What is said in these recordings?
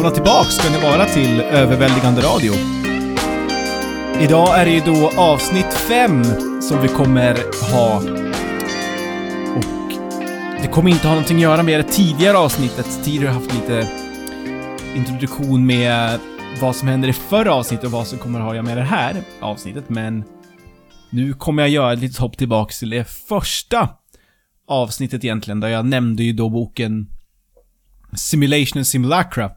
Välkomna tillbaks ska ni vara till Överväldigande Radio. Idag är det ju då avsnitt 5 som vi kommer ha. Och det kommer inte ha någonting att göra med det tidigare avsnittet. Tidigare har jag haft lite introduktion med vad som händer i förra avsnittet och vad som kommer att ha att göra med det här avsnittet, men nu kommer jag göra ett litet hopp tillbaks till det första avsnittet egentligen, där jag nämnde ju då boken Simulation and Simulacra.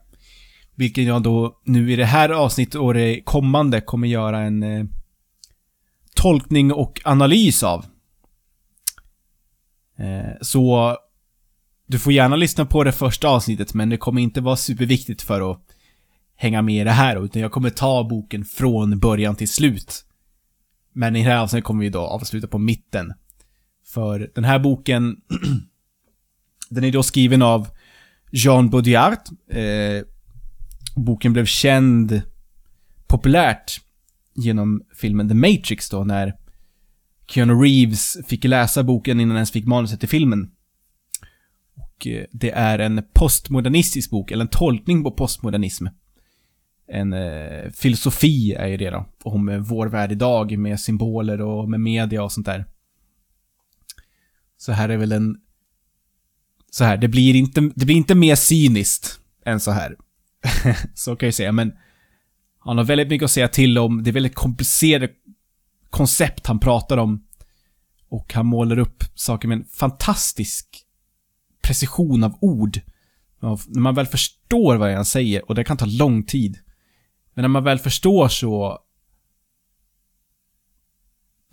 Vilken jag då nu i det här avsnittet och det kommande kommer göra en eh, tolkning och analys av. Eh, så du får gärna lyssna på det första avsnittet, men det kommer inte vara superviktigt för att hänga med i det här, utan jag kommer ta boken från början till slut. Men i det här avsnittet kommer vi då avsluta på mitten. För den här boken, den är då skriven av Jean Baudrillard. Eh, boken blev känd populärt genom filmen The Matrix då, när Keanu Reeves fick läsa boken innan han ens fick manuset till filmen. Och eh, det är en postmodernistisk bok, eller en tolkning på postmodernism. En eh, filosofi är ju det då, om eh, vår värld idag med symboler och med media och sånt där. Så här är väl en... Så här, det blir inte, det blir inte mer cyniskt än så här. så kan jag säga, men han har väldigt mycket att säga till om. Det är väldigt komplicerade koncept han pratar om. Och han målar upp saker med en fantastisk precision av ord. När man väl förstår vad han säger, och det kan ta lång tid. Men när man väl förstår så...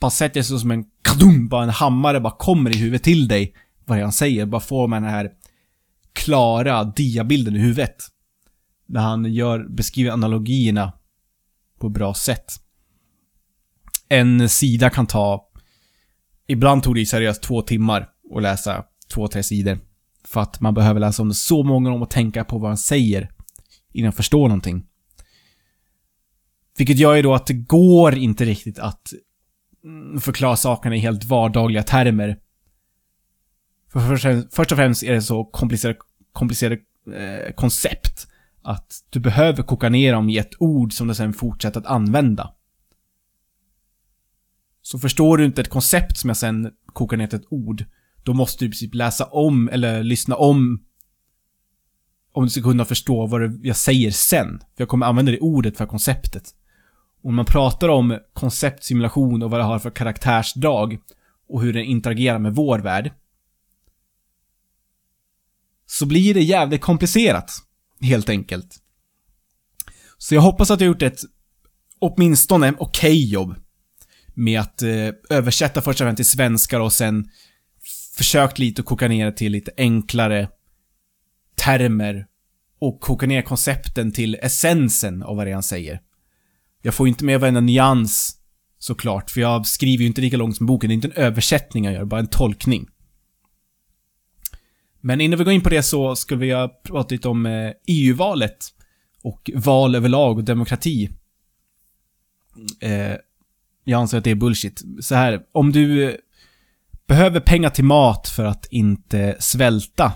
Bara sätter sig som en kadum, bara en hammare bara kommer i huvudet till dig. Vad han säger, bara får man den här klara diabilden i huvudet. När han gör, beskriver analogierna på ett bra sätt. En sida kan ta... Ibland tog det seriöst två timmar att läsa två, tre sidor. För att man behöver läsa om det så många gånger och tänka på vad han säger innan man förstår någonting. Vilket gör ju då att det går inte riktigt att mm, förklara sakerna i helt vardagliga termer. För först och främst är det så komplicerade, komplicerade eh, koncept att du behöver koka ner dem i ett ord som du sen fortsätter att använda. Så förstår du inte ett koncept som jag sen kokar ner till ett ord, då måste du i princip läsa om eller lyssna om om du ska kunna förstå vad jag säger sen. För jag kommer använda det ordet för konceptet. Om man pratar om konceptsimulation och vad det har för karaktärsdrag och hur den interagerar med vår värld. Så blir det jävligt komplicerat. Helt enkelt. Så jag hoppas att jag gjort ett åtminstone okej okay jobb med att eh, översätta först och främst till svenska och sen försökt lite att koka ner det till lite enklare termer och koka ner koncepten till essensen av vad det är han säger. Jag får inte med varenda nyans såklart, för jag skriver ju inte lika långt som boken. Det är inte en översättning jag gör, bara en tolkning. Men innan vi går in på det så skulle vi prata lite om eh, EU-valet och val överlag och demokrati. Eh, jag anser att det är bullshit. Så här, om du eh, behöver pengar till mat för att inte svälta.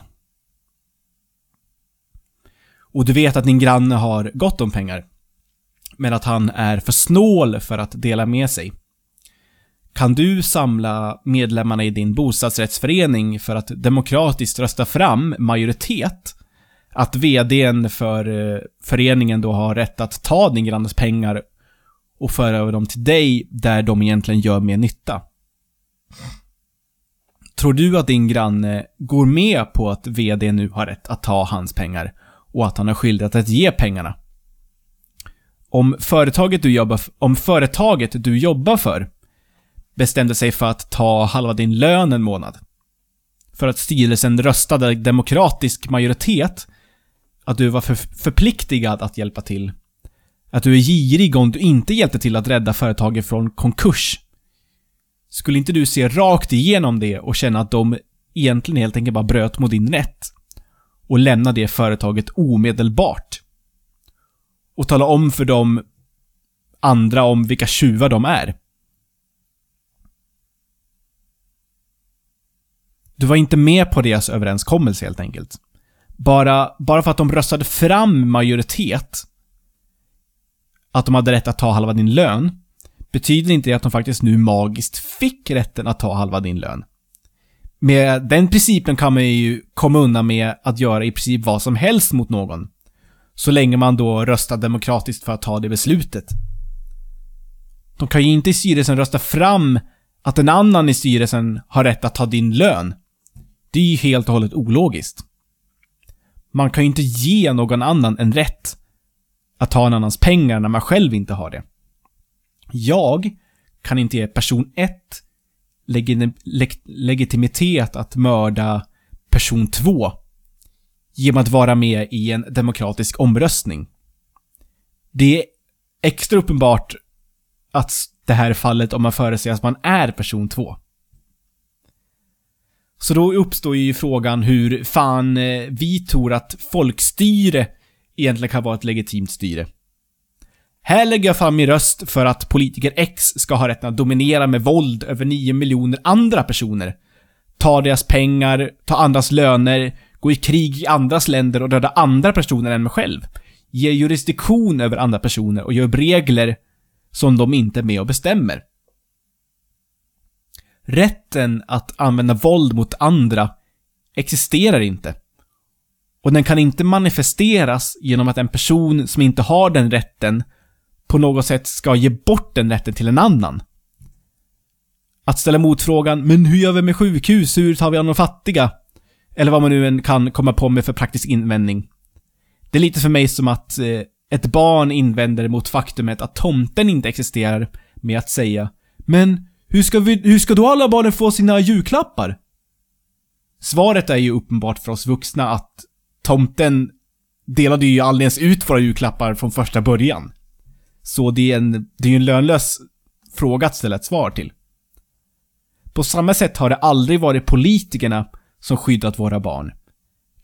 Och du vet att din granne har gott om pengar. Men att han är för snål för att dela med sig. Kan du samla medlemmarna i din bostadsrättsförening för att demokratiskt rösta fram majoritet att VDn för eh, föreningen då har rätt att ta din grannes pengar och föra över dem till dig där de egentligen gör mer nytta? Tror du att din granne går med på att VD nu har rätt att ta hans pengar och att han har skyldighet att ge pengarna? Om företaget du jobbar, om företaget du jobbar för bestämde sig för att ta halva din lön en månad. För att styrelsen röstade demokratisk majoritet att du var för förpliktigad att hjälpa till. Att du är girig om du inte hjälpte till att rädda företaget från konkurs. Skulle inte du se rakt igenom det och känna att de egentligen helt enkelt bara bröt mot din rätt? Och lämna det företaget omedelbart? Och tala om för de andra om vilka tjuvar de är? Du var inte med på deras överenskommelse helt enkelt. Bara, bara för att de röstade fram majoritet, att de hade rätt att ta halva din lön, betyder inte det att de faktiskt nu magiskt fick rätten att ta halva din lön. Med den principen kan man ju komma undan med att göra i princip vad som helst mot någon. Så länge man då röstar demokratiskt för att ta det beslutet. De kan ju inte i styrelsen rösta fram att en annan i styrelsen har rätt att ta din lön. Det är ju helt och hållet ologiskt. Man kan ju inte ge någon annan en rätt att ta en annans pengar när man själv inte har det. Jag kan inte ge person 1 legitimitet att mörda person 2 genom att vara med i en demokratisk omröstning. Det är extra uppenbart att det här är fallet om man föreställer att man är person 2. Så då uppstår ju frågan hur fan eh, vi tror att folkstyre egentligen kan vara ett legitimt styre. Här lägger jag fram min röst för att politiker X ska ha rätten att dominera med våld över 9 miljoner andra personer. Ta deras pengar, ta andras löner, gå i krig i andras länder och döda andra personer än mig själv. Ge jurisdiktion över andra personer och gör regler som de inte är med och bestämmer. Rätten att använda våld mot andra existerar inte. Och den kan inte manifesteras genom att en person som inte har den rätten på något sätt ska ge bort den rätten till en annan. Att ställa motfrågan, men hur gör vi med sjukhus? Hur tar vi an de fattiga? Eller vad man nu än kan komma på med för praktisk invändning. Det är lite för mig som att eh, ett barn invänder mot faktumet att tomten inte existerar med att säga Men, hur ska, vi, hur ska då alla barnen få sina julklappar? Svaret är ju uppenbart för oss vuxna att tomten delade ju aldrig ens ut våra julklappar från första början. Så det är, en, det är ju en lönlös fråga att ställa ett svar till. På samma sätt har det aldrig varit politikerna som skyddat våra barn.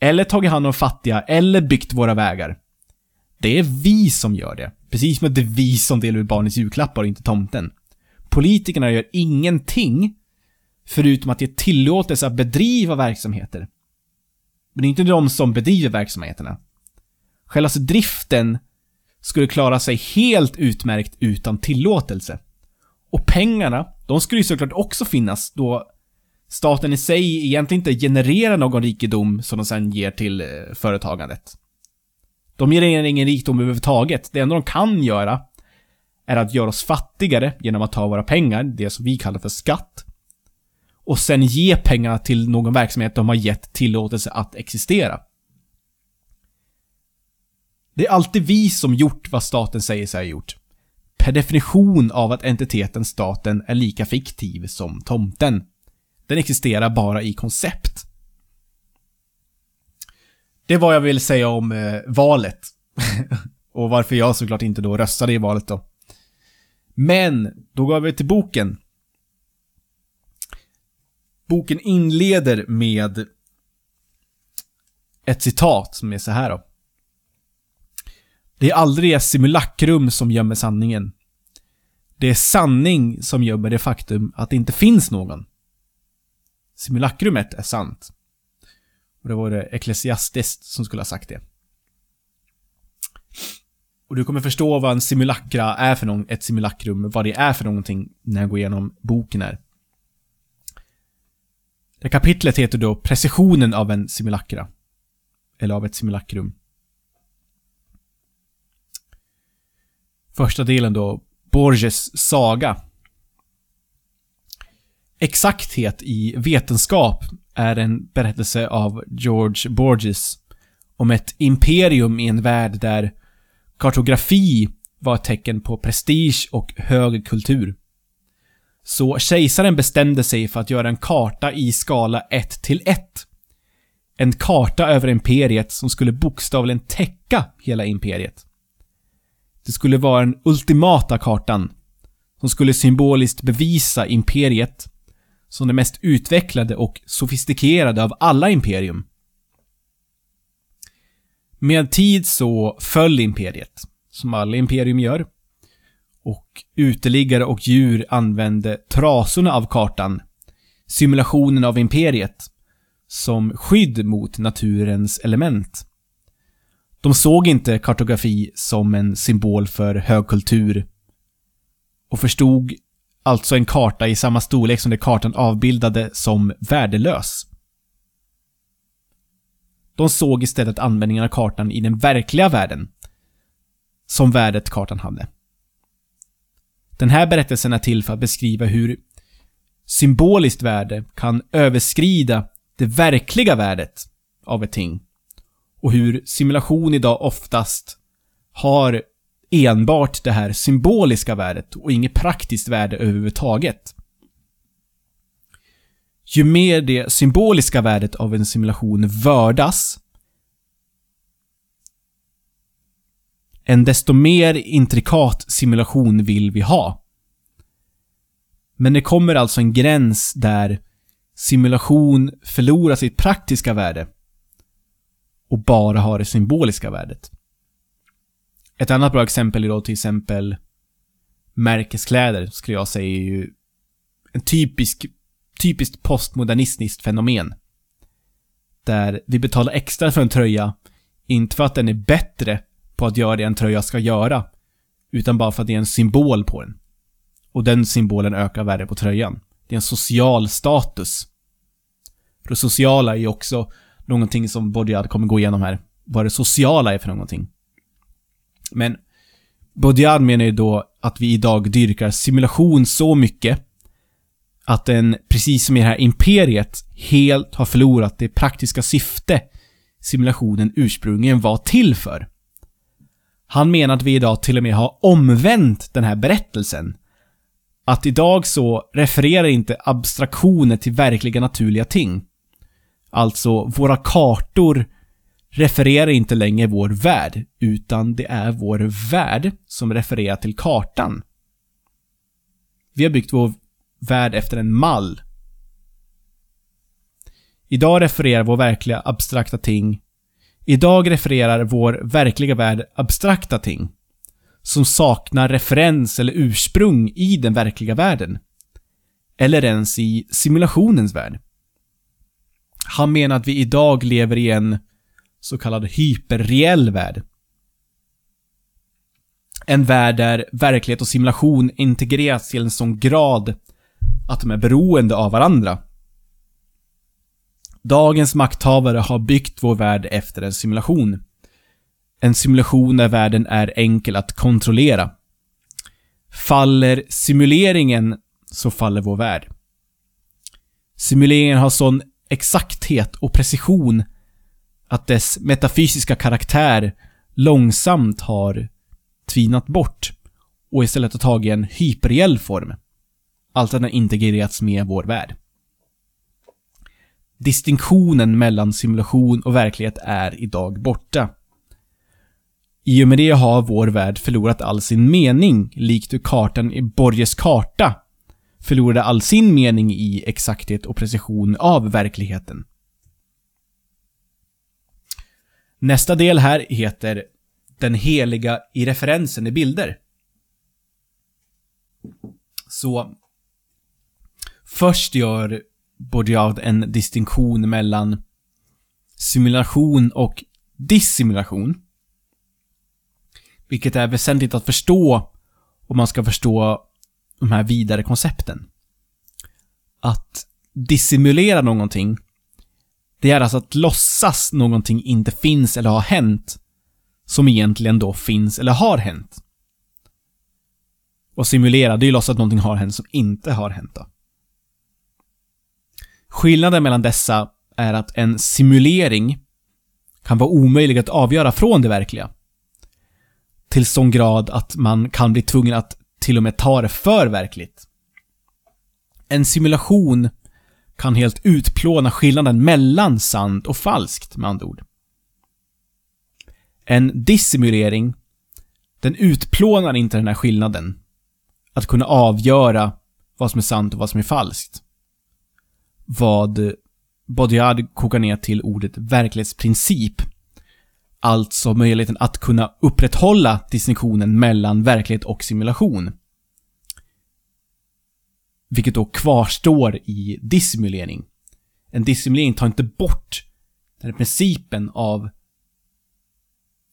Eller tagit hand om fattiga, eller byggt våra vägar. Det är vi som gör det. Precis som att det är vi som delar ut barnens julklappar och inte tomten. Politikerna gör ingenting förutom att ge tillåtelse att bedriva verksamheter. Men det är inte de som bedriver verksamheterna. Själva driften skulle klara sig helt utmärkt utan tillåtelse. Och pengarna, de skulle ju såklart också finnas då staten i sig egentligen inte genererar någon rikedom som de sen ger till eh, företagandet. De genererar ingen rikdom överhuvudtaget. Det enda de kan göra är att göra oss fattigare genom att ta våra pengar, det som vi kallar för skatt. Och sen ge pengarna till någon verksamhet de har gett tillåtelse att existera. Det är alltid vi som gjort vad staten säger sig ha gjort. Per definition av att entiteten staten är lika fiktiv som tomten. Den existerar bara i koncept. Det var jag vill säga om eh, valet. och varför jag såklart inte då röstade i valet då. Men, då går vi till boken. Boken inleder med ett citat som är så här då. Det är aldrig ett simulakrum som gömmer sanningen. Det är sanning som gömmer det faktum att det inte finns någon. Simulakrumet är sant. Och det var det Ecclesiastes som skulle ha sagt det. Och du kommer förstå vad en simulakra är för någon, ett simulakrum, vad det är för någonting när jag går igenom boken här. Det kapitlet heter då Precisionen av en simulakra. Eller av ett simulakrum. Första delen då, Borges saga. Exakthet i vetenskap är en berättelse av George Borges om ett imperium i en värld där kartografi var ett tecken på prestige och hög kultur. Så kejsaren bestämde sig för att göra en karta i skala 1 till 1. En karta över imperiet som skulle bokstavligen täcka hela imperiet. Det skulle vara den ultimata kartan, som skulle symboliskt bevisa imperiet som det mest utvecklade och sofistikerade av alla imperium. Med tid så föll imperiet, som alla imperium gör. Och uteliggare och djur använde trasorna av kartan, simulationen av imperiet, som skydd mot naturens element. De såg inte kartografi som en symbol för högkultur och förstod alltså en karta i samma storlek som det kartan avbildade som värdelös. De såg istället användningen av kartan i den verkliga världen som värdet kartan hade. Den här berättelsen är till för att beskriva hur symboliskt värde kan överskrida det verkliga värdet av ett ting. Och hur simulation idag oftast har enbart det här symboliska värdet och inget praktiskt värde överhuvudtaget. Ju mer det symboliska värdet av en simulation vördas, en desto mer intrikat simulation vill vi ha. Men det kommer alltså en gräns där simulation förlorar sitt praktiska värde och bara har det symboliska värdet. Ett annat bra exempel är då till exempel märkeskläder, skulle jag säga är ju en typisk, typiskt postmodernistiskt fenomen. Där vi betalar extra för en tröja, inte för att den är bättre på att göra det en tröja ska göra, utan bara för att det är en symbol på den. Och den symbolen ökar värde på tröjan. Det är en social status. Det sociala är ju också någonting som Baudrillard kommer gå igenom här. Vad det sociala är för någonting. Men Baudrillard menar ju då att vi idag dyrkar simulation så mycket att den, precis som i det här imperiet, helt har förlorat det praktiska syfte simulationen ursprungligen var till för. Han menar att vi idag till och med har omvänt den här berättelsen. Att idag så refererar inte abstraktioner till verkliga naturliga ting. Alltså, våra kartor refererar inte längre vår värld, utan det är vår värld som refererar till kartan. Vi har byggt vår värld efter en mall. Idag refererar vår verkliga abstrakta ting Idag refererar vår verkliga värld abstrakta ting. Som saknar referens eller ursprung i den verkliga världen. Eller ens i simulationens värld. Han menar att vi idag lever i en så kallad hyperreell värld. En värld där verklighet och simulation integreras till en sån grad att de är beroende av varandra. Dagens makthavare har byggt vår värld efter en simulation. En simulation där världen är enkel att kontrollera. Faller simuleringen så faller vår värld. Simuleringen har sån exakthet och precision att dess metafysiska karaktär långsamt har tvinat bort och istället har tagit en hyperreell form. Alltså att den integrerats med vår värld. Distinktionen mellan simulation och verklighet är idag borta. I och med det har vår värld förlorat all sin mening, likt hur kartan i Borges karta förlorade all sin mening i exakthet och precision av verkligheten. Nästa del här heter Den heliga i referensen i bilder. Så Först gör Baudrillard en distinktion mellan simulation och dissimulation. Vilket är väsentligt att förstå om man ska förstå de här vidare koncepten. Att dissimulera någonting, det är alltså att låtsas någonting inte finns eller har hänt, som egentligen då finns eller har hänt. Och simulera, det är ju låtsas att någonting har hänt som inte har hänt då. Skillnaden mellan dessa är att en simulering kan vara omöjlig att avgöra från det verkliga. Till sån grad att man kan bli tvungen att till och med ta det för verkligt. En simulation kan helt utplåna skillnaden mellan sant och falskt, med andra ord. En dissimulering, den utplånar inte den här skillnaden. Att kunna avgöra vad som är sant och vad som är falskt vad Baudrillard kokar ner till ordet verklighetsprincip. Alltså möjligheten att kunna upprätthålla distinktionen mellan verklighet och simulation. Vilket då kvarstår i dissimulering. En dissimulering tar inte bort den här principen av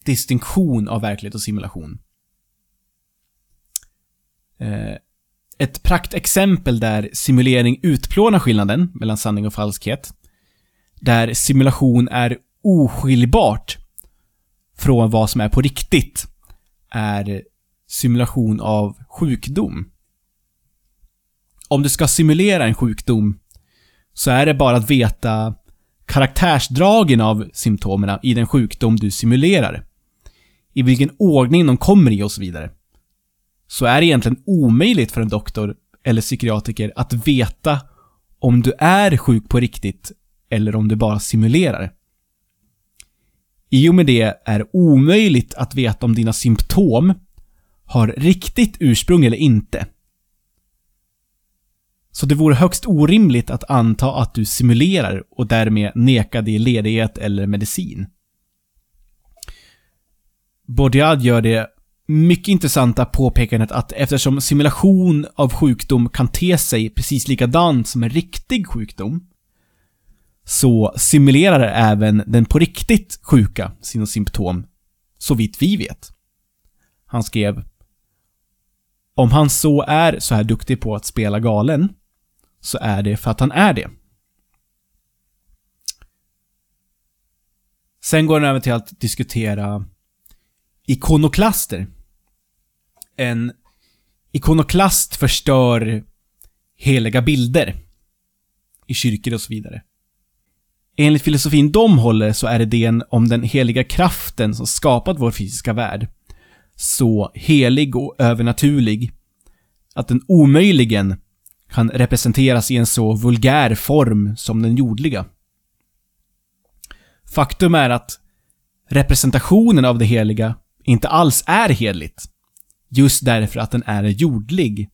distinktion av verklighet och simulation. Eh, ett praktexempel där simulering utplånar skillnaden mellan sanning och falskhet, där simulation är oskiljbart från vad som är på riktigt, är simulation av sjukdom. Om du ska simulera en sjukdom så är det bara att veta karaktärsdragen av symptomen i den sjukdom du simulerar. I vilken ordning de kommer i och så vidare. Så är det egentligen omöjligt för en doktor eller psykiatriker att veta om du är sjuk på riktigt eller om du bara simulerar. I och med det är det omöjligt att veta om dina symptom har riktigt ursprung eller inte. Så det vore högst orimligt att anta att du simulerar och därmed neka dig ledighet eller medicin. Bordiad gör det mycket intressanta påpekandet att eftersom simulation av sjukdom kan te sig precis likadant som en riktig sjukdom, så simulerar även den på riktigt sjuka sina symptom, så vitt vi vet. Han skrev Om han så är så här duktig på att spela galen, så är det för att han är det. Sen går han över till att diskutera ikonoklaster. En ikonoklast förstör heliga bilder i kyrkor och så vidare. Enligt filosofin de håller så är idén om den heliga kraften som skapat vår fysiska värld så helig och övernaturlig att den omöjligen kan representeras i en så vulgär form som den jordliga. Faktum är att representationen av det heliga inte alls är heligt. Just därför att den är jordlig.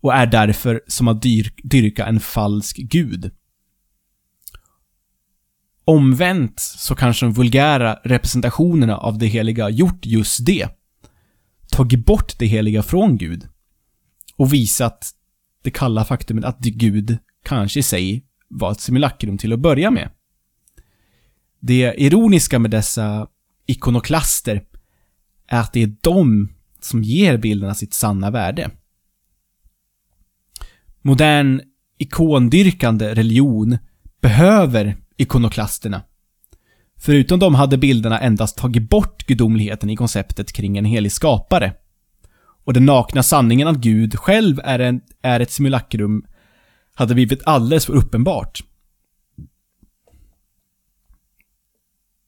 Och är därför som att dyrka en falsk gud. Omvänt så kanske de vulgära representationerna av det heliga gjort just det. Tagit bort det heliga från Gud. Och visat det kalla faktumet att Gud kanske i sig var ett simulakrum till att börja med. Det ironiska med dessa ikonoklaster är att det är de som ger bilderna sitt sanna värde. Modern ikondyrkande religion behöver ikonoklasterna. Förutom dem hade bilderna endast tagit bort gudomligheten i konceptet kring en helig skapare. Och den nakna sanningen att Gud själv är, en, är ett simulakrum hade blivit alldeles för uppenbart.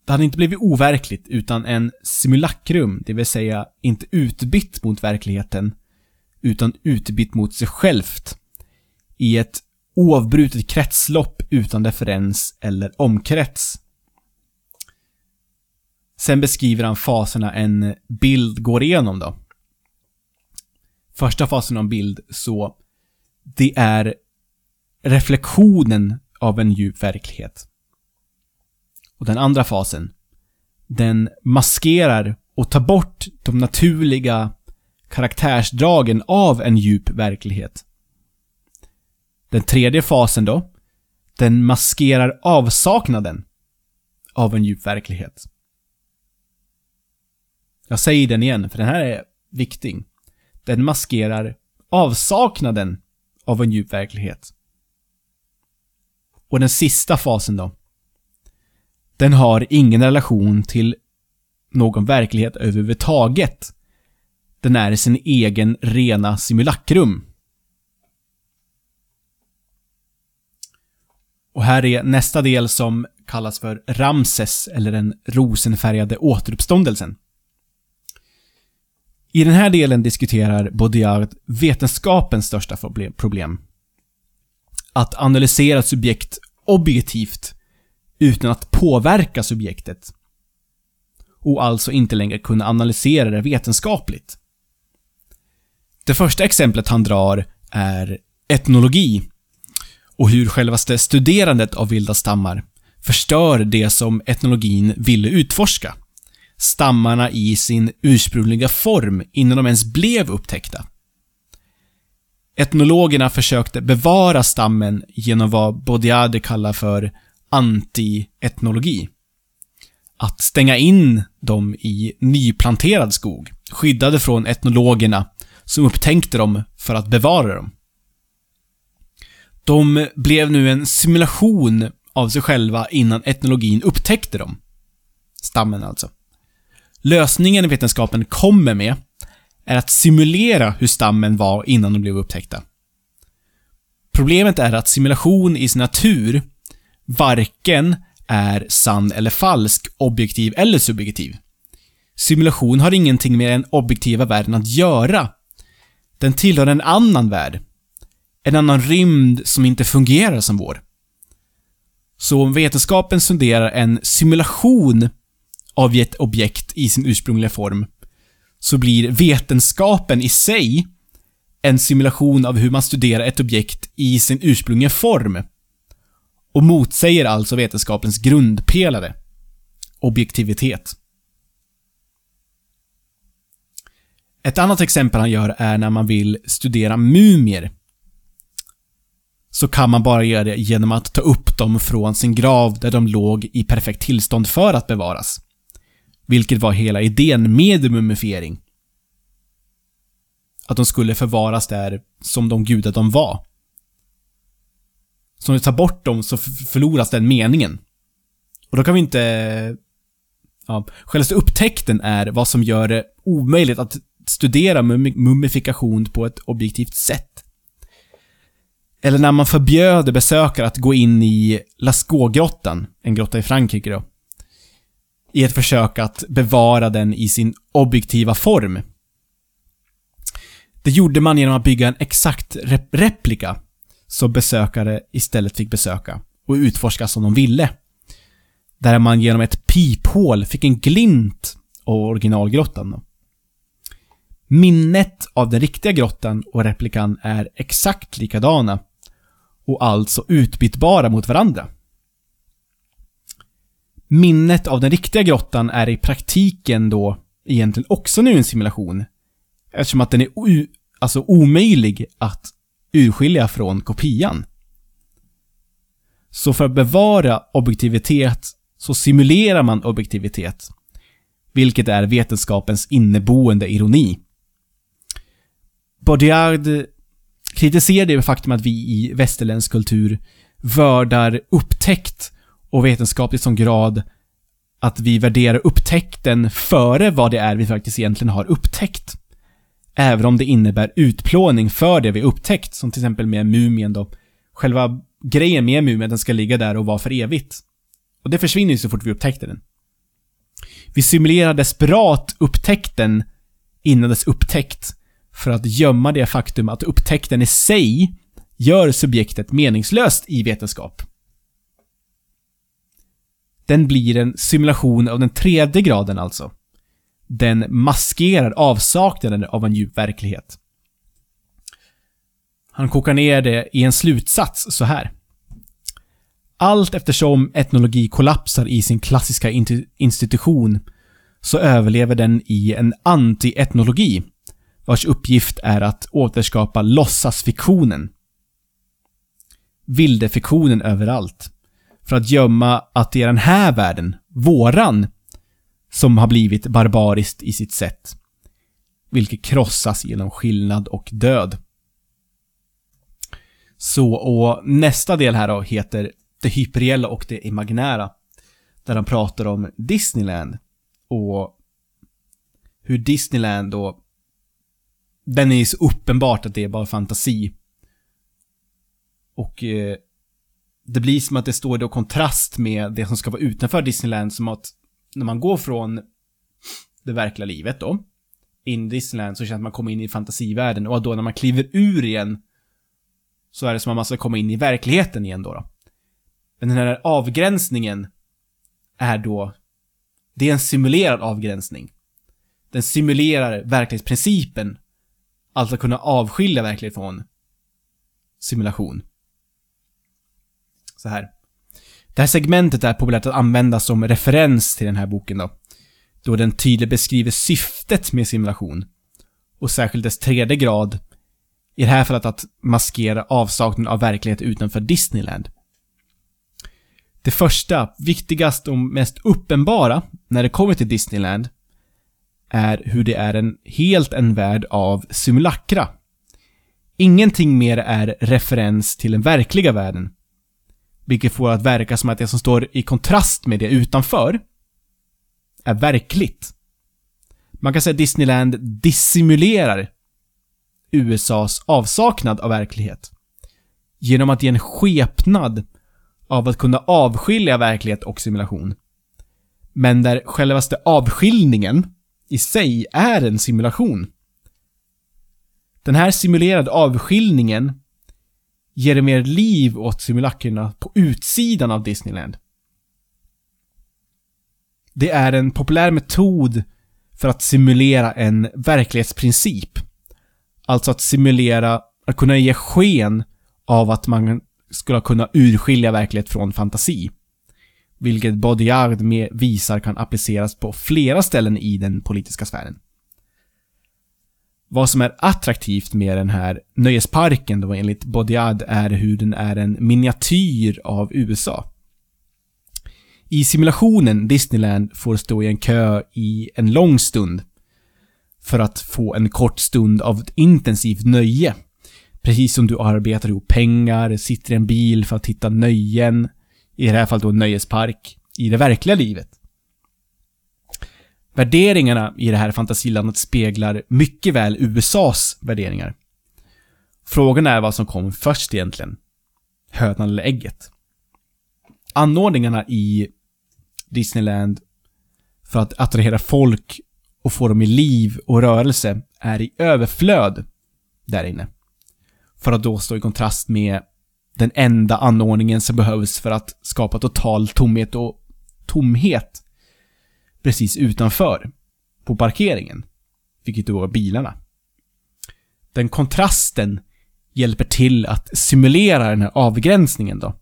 Det hade inte blivit overkligt, utan en simulakrum, det vill säga inte utbytt mot verkligheten, utan utbytt mot sig självt. I ett oavbrutet kretslopp utan referens eller omkrets. Sen beskriver han faserna en bild går igenom då. Första fasen av en bild, så det är reflektionen av en djup verklighet. Och den andra fasen, den maskerar och tar bort de naturliga karaktärsdragen av en djup verklighet. Den tredje fasen då, den maskerar avsaknaden av en djup verklighet. Jag säger den igen, för den här är viktig. Den maskerar avsaknaden av en djup verklighet. Och den sista fasen då, den har ingen relation till någon verklighet överhuvudtaget. Den är sin egen rena simulakrum. Och här är nästa del som kallas för Ramses, eller den rosenfärgade återuppståndelsen. I den här delen diskuterar Baudrillard vetenskapens största problem. Att analysera ett subjekt objektivt utan att påverka subjektet. Och alltså inte längre kunna analysera det vetenskapligt. Det första exemplet han drar är etnologi och hur självaste studerandet av vilda stammar förstör det som etnologin ville utforska. Stammarna i sin ursprungliga form innan de ens blev upptäckta. Etnologerna försökte bevara stammen genom vad Baudiade kallar för anti-etnologi. Att stänga in dem i nyplanterad skog, skyddade från etnologerna som upptänkte dem för att bevara dem. De blev nu en simulation av sig själva innan etnologin upptäckte dem. Stammen alltså. Lösningen vetenskapen kommer med är att simulera hur stammen var innan de blev upptäckta. Problemet är att simulation i sin natur varken är sann eller falsk, objektiv eller subjektiv. Simulation har ingenting med den objektiva världen att göra. Den tillhör en annan värld. En annan rymd som inte fungerar som vår. Så om vetenskapen studerar en simulation av ett objekt i sin ursprungliga form, så blir vetenskapen i sig en simulation av hur man studerar ett objekt i sin ursprungliga form. Och motsäger alltså vetenskapens grundpelare. Objektivitet. Ett annat exempel han gör är när man vill studera mumier. Så kan man bara göra det genom att ta upp dem från sin grav där de låg i perfekt tillstånd för att bevaras. Vilket var hela idén med mumifiering. Att de skulle förvaras där som de gudar de var. Så om vi tar bort dem så förloras den meningen. Och då kan vi inte... Ja, själva upptäckten är vad som gör det omöjligt att studera mumifikation på ett objektivt sätt. Eller när man förbjöd besökare att gå in i Lascaux-grottan, en grotta i Frankrike då. I ett försök att bevara den i sin objektiva form. Det gjorde man genom att bygga en exakt rep replika så besökare istället fick besöka och utforska som de ville. Där man genom ett piphål fick en glimt av originalgrottan. Minnet av den riktiga grottan och replikan är exakt likadana och alltså utbytbara mot varandra. Minnet av den riktiga grottan är i praktiken då egentligen också nu en simulation. Eftersom att den är alltså omöjlig att urskilja från kopian. Så för att bevara objektivitet så simulerar man objektivitet. Vilket är vetenskapens inneboende ironi. Baudrillard kritiserar det faktum att vi i västerländsk kultur vördar upptäckt och vetenskap i sån grad att vi värderar upptäckten före vad det är vi faktiskt egentligen har upptäckt. Även om det innebär utplåning för det vi upptäckt, som till exempel med mumien då. Själva grejen med mumien, den ska ligga där och vara för evigt. Och det försvinner ju så fort vi upptäckte den. Vi simulerar desperat upptäckten innan dess upptäckt för att gömma det faktum att upptäckten i sig gör subjektet meningslöst i vetenskap. Den blir en simulation av den tredje graden alltså. Den maskerar avsaknaden av en djup verklighet. Han kokar ner det i en slutsats så här. Allt eftersom etnologi kollapsar i sin klassiska institution så överlever den i en anti-etnologi vars uppgift är att återskapa låtsasfiktionen. Vildefiktionen överallt. För att gömma att det är den här världen, våran, som har blivit barbariskt i sitt sätt. Vilket krossas genom skillnad och död. Så, och nästa del här då heter Det hyperreella och det imaginära. Där han pratar om Disneyland. Och hur Disneyland då den är ju så uppenbart att det är bara fantasi. Och eh, det blir som att det står då kontrast med det som ska vara utanför Disneyland, som att när man går från det verkliga livet då, in i Disneyland så känns det att man kommer in i fantasivärlden och då när man kliver ur igen så är det som att man ska komma in i verkligheten igen då. då. Men den här avgränsningen är då, det är en simulerad avgränsning. Den simulerar verklighetsprincipen Alltså kunna avskilja verklighet från simulation. Så här. Det här segmentet är populärt att använda som referens till den här boken då. Då den tydligt beskriver syftet med simulation. Och särskilt dess tredje grad, I det här fallet att maskera avsaknaden av verklighet utanför Disneyland. Det första, viktigaste och mest uppenbara när det kommer till Disneyland är hur det är en helt en värld av simulakra. Ingenting mer är referens till den verkliga världen. Vilket får att verka som att det som står i kontrast med det utanför är verkligt. Man kan säga att Disneyland dissimulerar USAs avsaknad av verklighet. Genom att ge en skepnad av att kunna avskilja verklighet och simulation. Men där självaste avskiljningen i sig är en simulation. Den här simulerade avskiljningen ger mer liv åt simulackerna på utsidan av Disneyland. Det är en populär metod för att simulera en verklighetsprincip. Alltså att simulera, att kunna ge sken av att man skulle kunna urskilja verklighet från fantasi. Vilket Baudrillard med visar kan appliceras på flera ställen i den politiska sfären. Vad som är attraktivt med den här nöjesparken då enligt Bodiad är hur den är en miniatyr av USA. I simulationen Disneyland får stå i en kö i en lång stund för att få en kort stund av intensivt nöje. Precis som du arbetar ihop pengar, sitter i en bil för att hitta nöjen, i det här fallet då en nöjespark, i det verkliga livet. Värderingarna i det här fantasilandet speglar mycket väl USAs värderingar. Frågan är vad som kom först egentligen. Hönan eller ägget? Anordningarna i Disneyland för att attrahera folk och få dem i liv och rörelse är i överflöd där inne. För att då stå i kontrast med den enda anordningen som behövs för att skapa total tomhet och tomhet precis utanför på parkeringen. Vilket då var bilarna. Den kontrasten hjälper till att simulera den här avgränsningen då.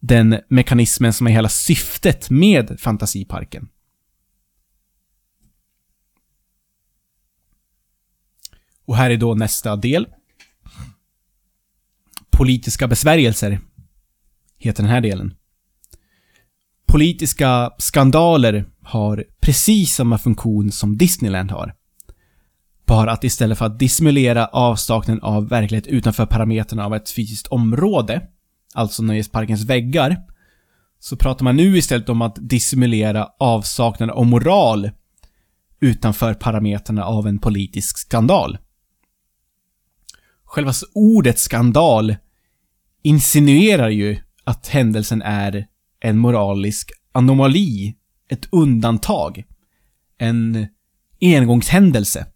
Den mekanismen som är hela syftet med fantasiparken. Och här är då nästa del. Politiska besvärjelser heter den här delen. Politiska skandaler har precis samma funktion som Disneyland har. Bara att istället för att dissimulera avsaknaden av verklighet utanför parametrarna av ett fysiskt område, alltså nöjesparkens väggar, så pratar man nu istället om att dissimulera avsaknaden av moral utanför parametrarna av en politisk skandal. Själva ordet skandal insinuerar ju att händelsen är en moralisk anomali, ett undantag, en engångshändelse.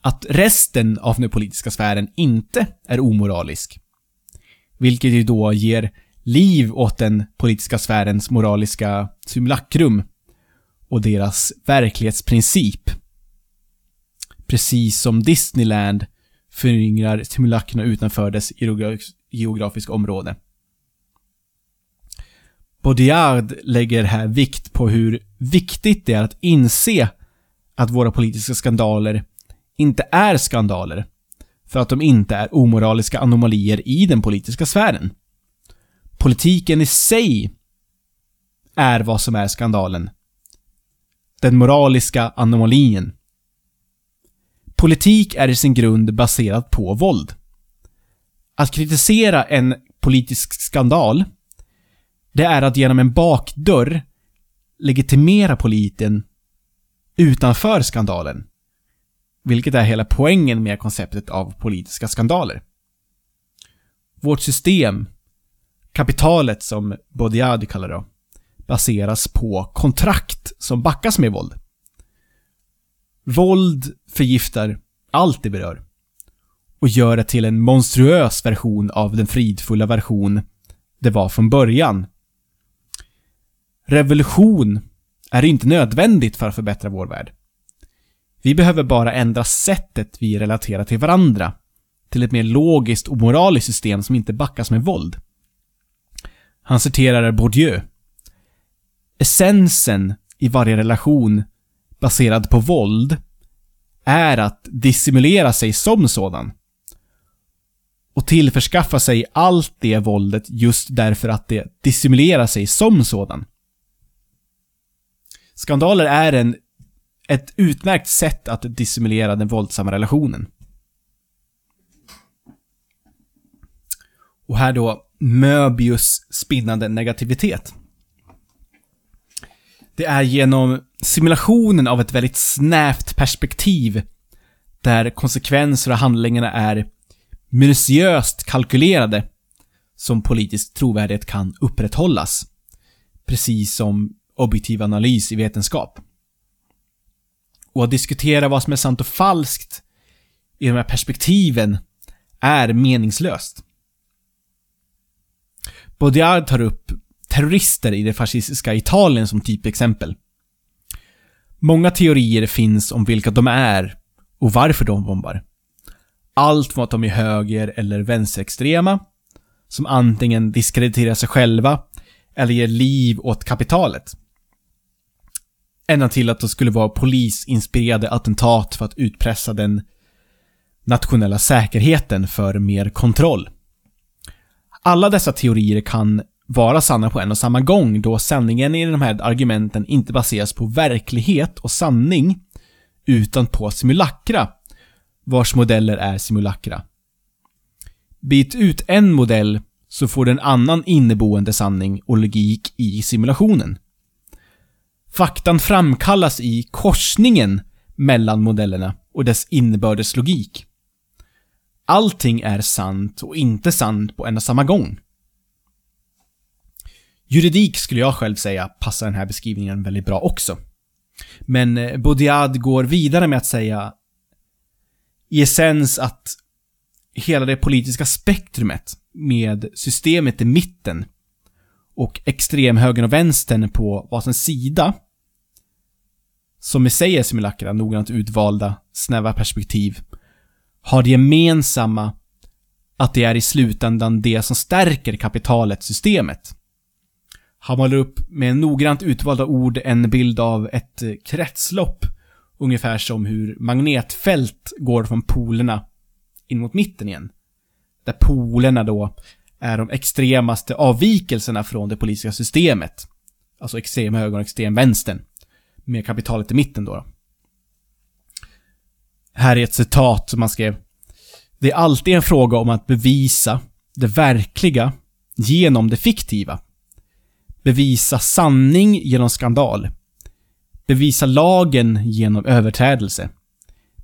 Att resten av den politiska sfären inte är omoralisk. Vilket ju då ger liv åt den politiska sfärens moraliska simulakrum och deras verklighetsprincip. Precis som Disneyland föryngrar simulackerna utanför dess geografiska område. Baudrillard lägger här vikt på hur viktigt det är att inse att våra politiska skandaler inte är skandaler, för att de inte är omoraliska anomalier i den politiska sfären. Politiken i sig är vad som är skandalen. Den moraliska anomalien. Politik är i sin grund baserad på våld. Att kritisera en politisk skandal, det är att genom en bakdörr legitimera politen utanför skandalen. Vilket är hela poängen med konceptet av politiska skandaler. Vårt system, kapitalet som Baudrillard kallar det, baseras på kontrakt som backas med våld. Våld förgiftar allt det berör. Och gör det till en monstruös version av den fridfulla version det var från början. Revolution är inte nödvändigt för att förbättra vår värld. Vi behöver bara ändra sättet vi relaterar till varandra till ett mer logiskt och moraliskt system som inte backas med våld. Han citerar Bourdieu. Essensen i varje relation baserad på våld är att dissimulera sig som sådan. Och tillförskaffa sig allt det våldet just därför att det dissimulerar sig som sådan. Skandaler är en, ett utmärkt sätt att dissimulera den våldsamma relationen. Och här då Möbius spinnande negativitet. Det är genom simulationen av ett väldigt snävt perspektiv där konsekvenser och handlingarna är minutiöst kalkylerade som politisk trovärdighet kan upprätthållas. Precis som objektiv analys i vetenskap. Och att diskutera vad som är sant och falskt i de här perspektiven är meningslöst. Baudrillard tar upp terrorister i det fascistiska Italien som typexempel. Många teorier finns om vilka de är och varför de bombar. Allt från att de är höger eller vänsterextrema, som antingen diskrediterar sig själva eller ger liv åt kapitalet. Ända till att det skulle vara polisinspirerade attentat för att utpressa den nationella säkerheten för mer kontroll. Alla dessa teorier kan vara sanna på en och samma gång då sanningen i de här argumenten inte baseras på verklighet och sanning utan på simulakra vars modeller är simulakra. Byt ut en modell så får du en annan inneboende sanning och logik i simulationen. Faktan framkallas i korsningen mellan modellerna och dess innebördes logik. Allting är sant och inte sant på en och samma gång. Juridik skulle jag själv säga passar den här beskrivningen väldigt bra också. Men eh, går vidare med att säga i essens att hela det politiska spektrumet med systemet i mitten och extremhögern och vänstern på varsin sida som i sig är simulakra, noggrant utvalda, snäva perspektiv, har det gemensamma att det är i slutändan det som stärker kapitalet, systemet. Han målar upp med noggrant utvalda ord en bild av ett eh, kretslopp. Ungefär som hur magnetfält går från polerna in mot mitten igen. Där polerna då är de extremaste avvikelserna från det politiska systemet. Alltså extrem höger och extrem vänstern. Med kapitalet i mitten då. Här är ett citat som man skrev. Det är alltid en fråga om att bevisa det verkliga genom det fiktiva. Bevisa sanning genom skandal. Bevisa lagen genom överträdelse.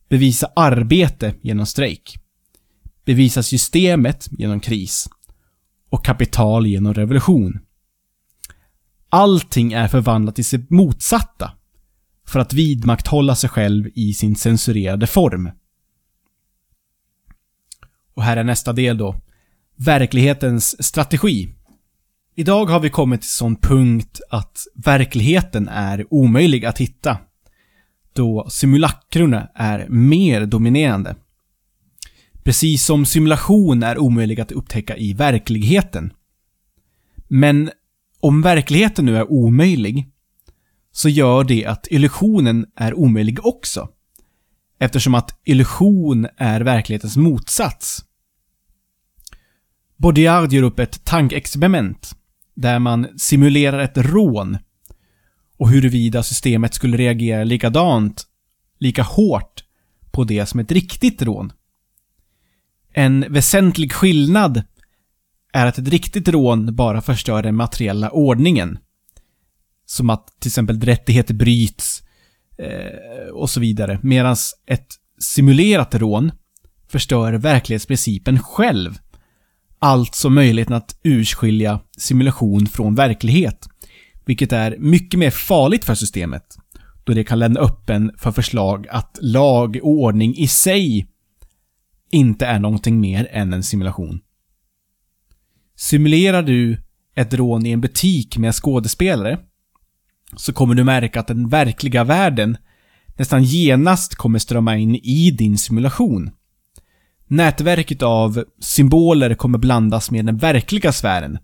Bevisa arbete genom strejk. Bevisa systemet genom kris. Och kapital genom revolution. Allting är förvandlat till sitt motsatta för att vidmakthålla sig själv i sin censurerade form. Och här är nästa del då. Verklighetens strategi. Idag har vi kommit till sån punkt att verkligheten är omöjlig att hitta. Då simulakrorna är mer dominerande. Precis som simulation är omöjlig att upptäcka i verkligheten. Men om verkligheten nu är omöjlig, så gör det att illusionen är omöjlig också. Eftersom att illusion är verklighetens motsats. Baudrillard gör upp ett tankexperiment där man simulerar ett rån och huruvida systemet skulle reagera likadant, lika hårt på det som ett riktigt rån. En väsentlig skillnad är att ett riktigt rån bara förstör den materiella ordningen. Som att till exempel rättigheter bryts eh, och så vidare. Medan ett simulerat rån förstör verklighetsprincipen själv. Alltså möjligheten att urskilja simulation från verklighet. Vilket är mycket mer farligt för systemet. Då det kan lämna öppen för förslag att lag och ordning i sig inte är någonting mer än en simulation. Simulerar du ett rån i en butik med skådespelare så kommer du märka att den verkliga världen nästan genast kommer strömma in i din simulation. Nätverket av symboler kommer blandas med den verkliga sfären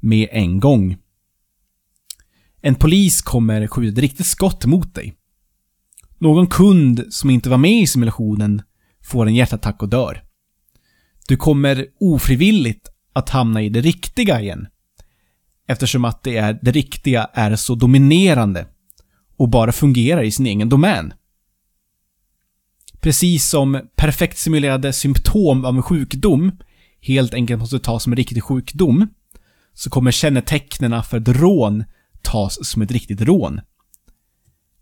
med en gång. En polis kommer skjuta ett riktigt skott mot dig. Någon kund som inte var med i simulationen får en hjärtattack och dör. Du kommer ofrivilligt att hamna i det riktiga igen. Eftersom att det, är, det riktiga är så dominerande och bara fungerar i sin egen domän. Precis som perfekt simulerade symptom av en sjukdom helt enkelt måste tas som en riktig sjukdom, så kommer kännetecknen för ett rån tas som ett riktigt rån.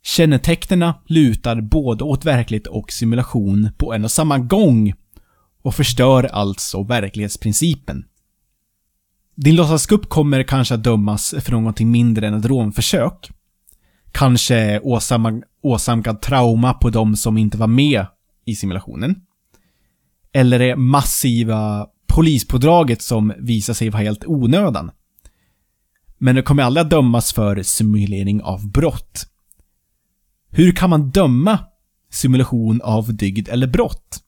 Kännetecknena lutar både åt verklighet och simulation på en och samma gång och förstör alltså verklighetsprincipen. Din låtsaskupp kommer kanske att dömas för någonting mindre än ett rånförsök. Kanske åsamma, åsamkad trauma på de som inte var med i simulationen. Eller det massiva polispådraget som visar sig vara helt onödan. Men du kommer aldrig att dömas för simulering av brott. Hur kan man döma simulation av dygd eller brott?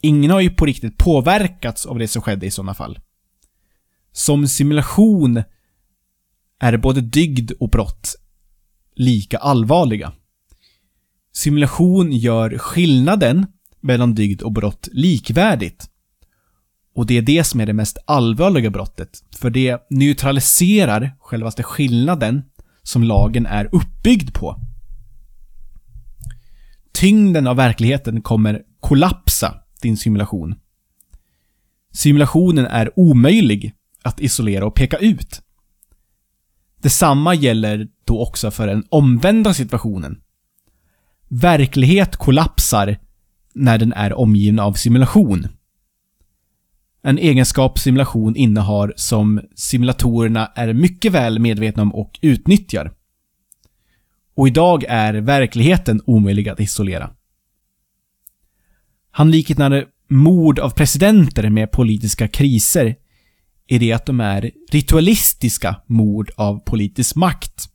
Ingen har ju på riktigt påverkats av det som skedde i sådana fall. Som simulation är både dygd och brott lika allvarliga. Simulation gör skillnaden mellan dygd och brott likvärdigt. Och det är det som är det mest allvarliga brottet. För det neutraliserar självaste skillnaden som lagen är uppbyggd på. Tyngden av verkligheten kommer kollapsa din simulation. Simulationen är omöjlig att isolera och peka ut. Detsamma gäller då också för den omvända situationen. Verklighet kollapsar när den är omgiven av simulation. En egenskap simulation innehar som simulatorerna är mycket väl medvetna om och utnyttjar. Och idag är verkligheten omöjlig att isolera. Han liknade mord av presidenter med politiska kriser i det att de är ritualistiska mord av politisk makt.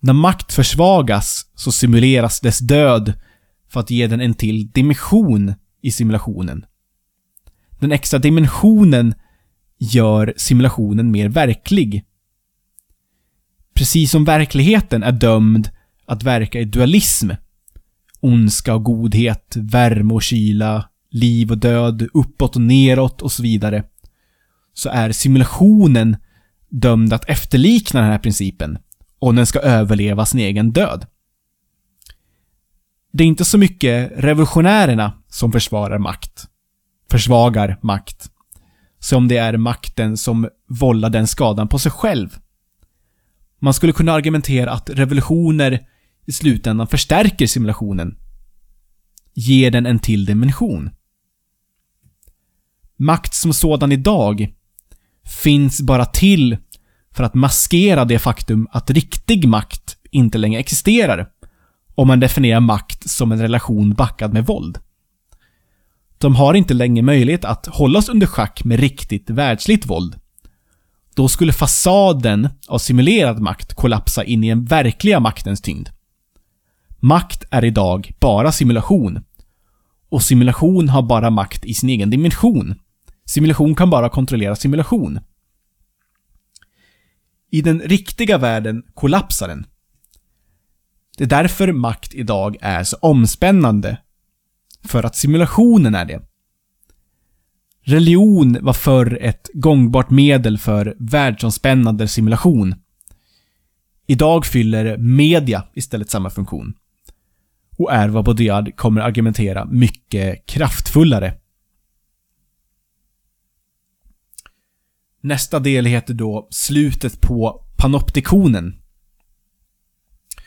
När makt försvagas så simuleras dess död för att ge den en till dimension i simulationen. Den extra dimensionen gör simulationen mer verklig. Precis som verkligheten är dömd att verka i dualism. Ondska och godhet, värme och kyla, liv och död, uppåt och neråt och så vidare. Så är simulationen dömd att efterlikna den här principen. Och den ska överleva sin egen död. Det är inte så mycket revolutionärerna som försvarar makt försvagar makt. Som det är makten som vållar den skadan på sig själv. Man skulle kunna argumentera att revolutioner i slutändan förstärker simulationen. Ger den en till dimension. Makt som sådan idag finns bara till för att maskera det faktum att riktig makt inte längre existerar. Om man definierar makt som en relation backad med våld. De har inte längre möjlighet att hållas under schack med riktigt världsligt våld. Då skulle fasaden av simulerad makt kollapsa in i den verkliga maktens tyngd. Makt är idag bara simulation. Och simulation har bara makt i sin egen dimension. Simulation kan bara kontrollera simulation. I den riktiga världen kollapsar den. Det är därför makt idag är så omspännande för att simulationen är det. Religion var förr ett gångbart medel för världsomspännande simulation. Idag fyller media istället samma funktion. Och är vad Baudrillard kommer argumentera mycket kraftfullare. Nästa del heter då slutet på panoptikonen.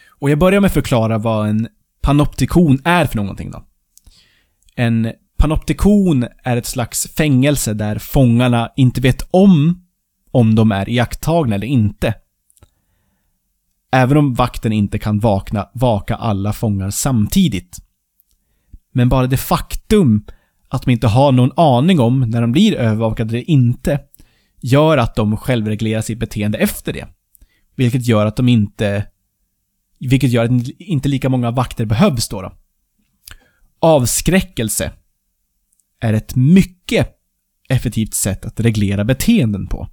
Och jag börjar med att förklara vad en panoptikon är för någonting då. En panoptikon är ett slags fängelse där fångarna inte vet om om de är iakttagna eller inte. Även om vakten inte kan vakna, vaka alla fångar samtidigt. Men bara det faktum att de inte har någon aning om när de blir övervakade eller inte gör att de självreglerar sitt beteende efter det. Vilket gör att de inte... Vilket gör att inte lika många vakter behövs då. då. Avskräckelse är ett mycket effektivt sätt att reglera beteenden på.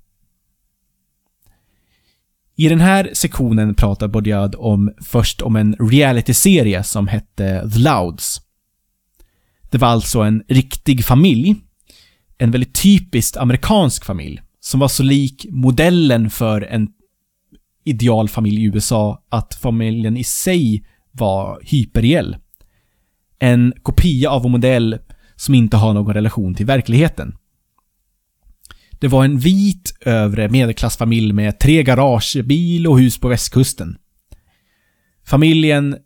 I den här sektionen pratar Bodiard om först om en realityserie som hette The Louds. Det var alltså en riktig familj. En väldigt typiskt amerikansk familj. Som var så lik modellen för en idealfamilj i USA att familjen i sig var hyperreell. En kopia av en modell som inte har någon relation till verkligheten. Det var en vit övre medelklassfamilj med tre garage, bil och hus på västkusten. Familjen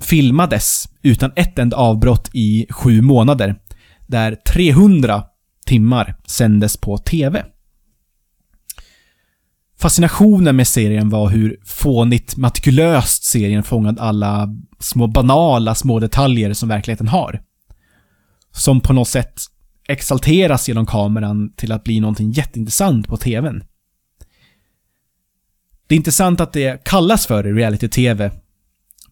filmades utan ett enda avbrott i sju månader, där 300 timmar sändes på TV. Fascinationen med serien var hur fånigt matikulöst serien fångade alla små banala små detaljer som verkligheten har. Som på något sätt exalteras genom kameran till att bli någonting jätteintressant på TVn. Det är intressant att det kallas för reality-TV,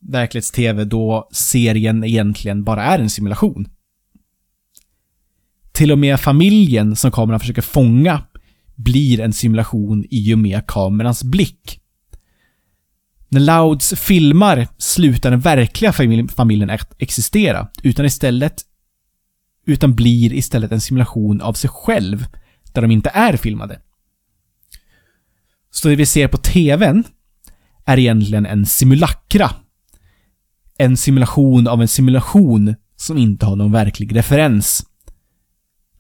verklighets-TV, då serien egentligen bara är en simulation. Till och med familjen som kameran försöker fånga blir en simulation i och med kamerans blick. När Louds filmar slutar den verkliga familjen existera, utan istället utan blir istället en simulation av sig själv, där de inte är filmade. Så det vi ser på TVn är egentligen en simulakra. En simulation av en simulation som inte har någon verklig referens.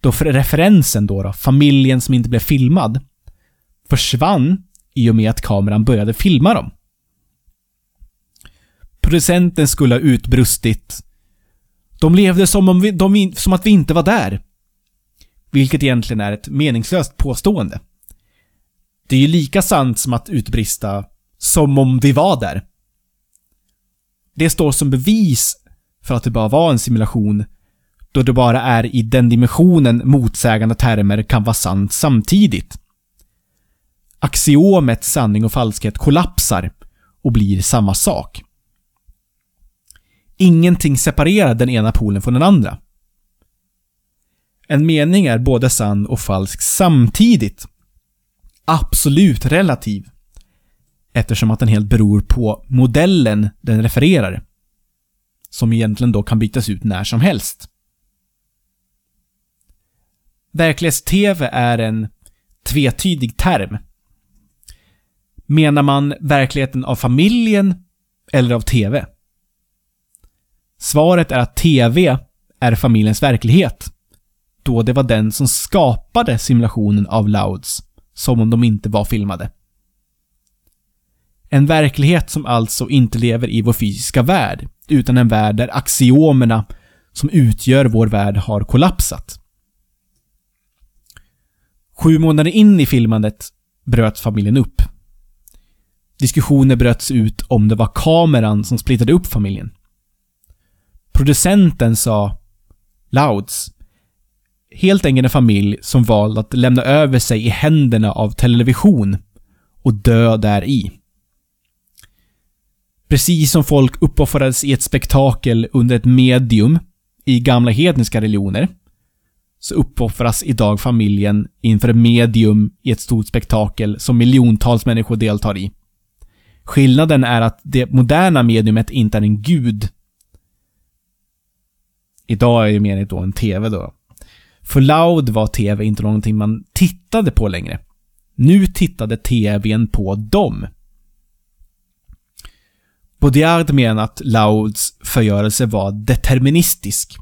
Då för referensen då, då, familjen som inte blev filmad, försvann i och med att kameran började filma dem. Producenten skulle ha utbrustit de levde som, om vi, de, som att vi inte var där. Vilket egentligen är ett meningslöst påstående. Det är ju lika sant som att utbrista som om vi var där. Det står som bevis för att det bara var en simulation, då det bara är i den dimensionen motsägande termer kan vara sant samtidigt. Axiomet sanning och falskhet kollapsar och blir samma sak. Ingenting separerar den ena polen från den andra. En mening är både sann och falsk samtidigt. Absolut relativ. Eftersom att den helt beror på modellen den refererar. Som egentligen då kan bytas ut när som helst. Verklighets-TV är en tvetydig term. Menar man verkligheten av familjen eller av TV? Svaret är att TV är familjens verklighet. Då det var den som skapade simulationen av Louds, som om de inte var filmade. En verklighet som alltså inte lever i vår fysiska värld, utan en värld där axiomerna som utgör vår värld har kollapsat. Sju månader in i filmandet bröt familjen upp. Diskussioner bröts ut om det var kameran som splittrade upp familjen. Producenten sa Louds. Helt enkelt en familj som valde att lämna över sig i händerna av television och dö där i. Precis som folk uppoffrades i ett spektakel under ett medium i gamla hedniska religioner, så uppoffras idag familjen inför ett medium i ett stort spektakel som miljontals människor deltar i. Skillnaden är att det moderna mediumet inte är en gud, Idag är ju mer då en TV då. För Loud var TV inte någonting man tittade på längre. Nu tittade TVn på dem. Baudillard menar att Louds förgörelse var deterministisk.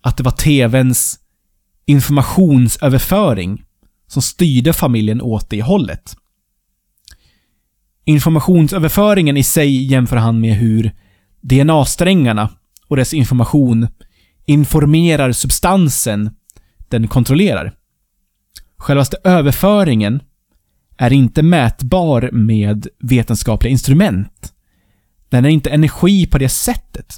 Att det var TVns informationsöverföring som styrde familjen åt det hållet. Informationsöverföringen i sig jämför han med hur DNA-strängarna och dess information informerar substansen den kontrollerar. Självaste överföringen är inte mätbar med vetenskapliga instrument. Den är inte energi på det sättet.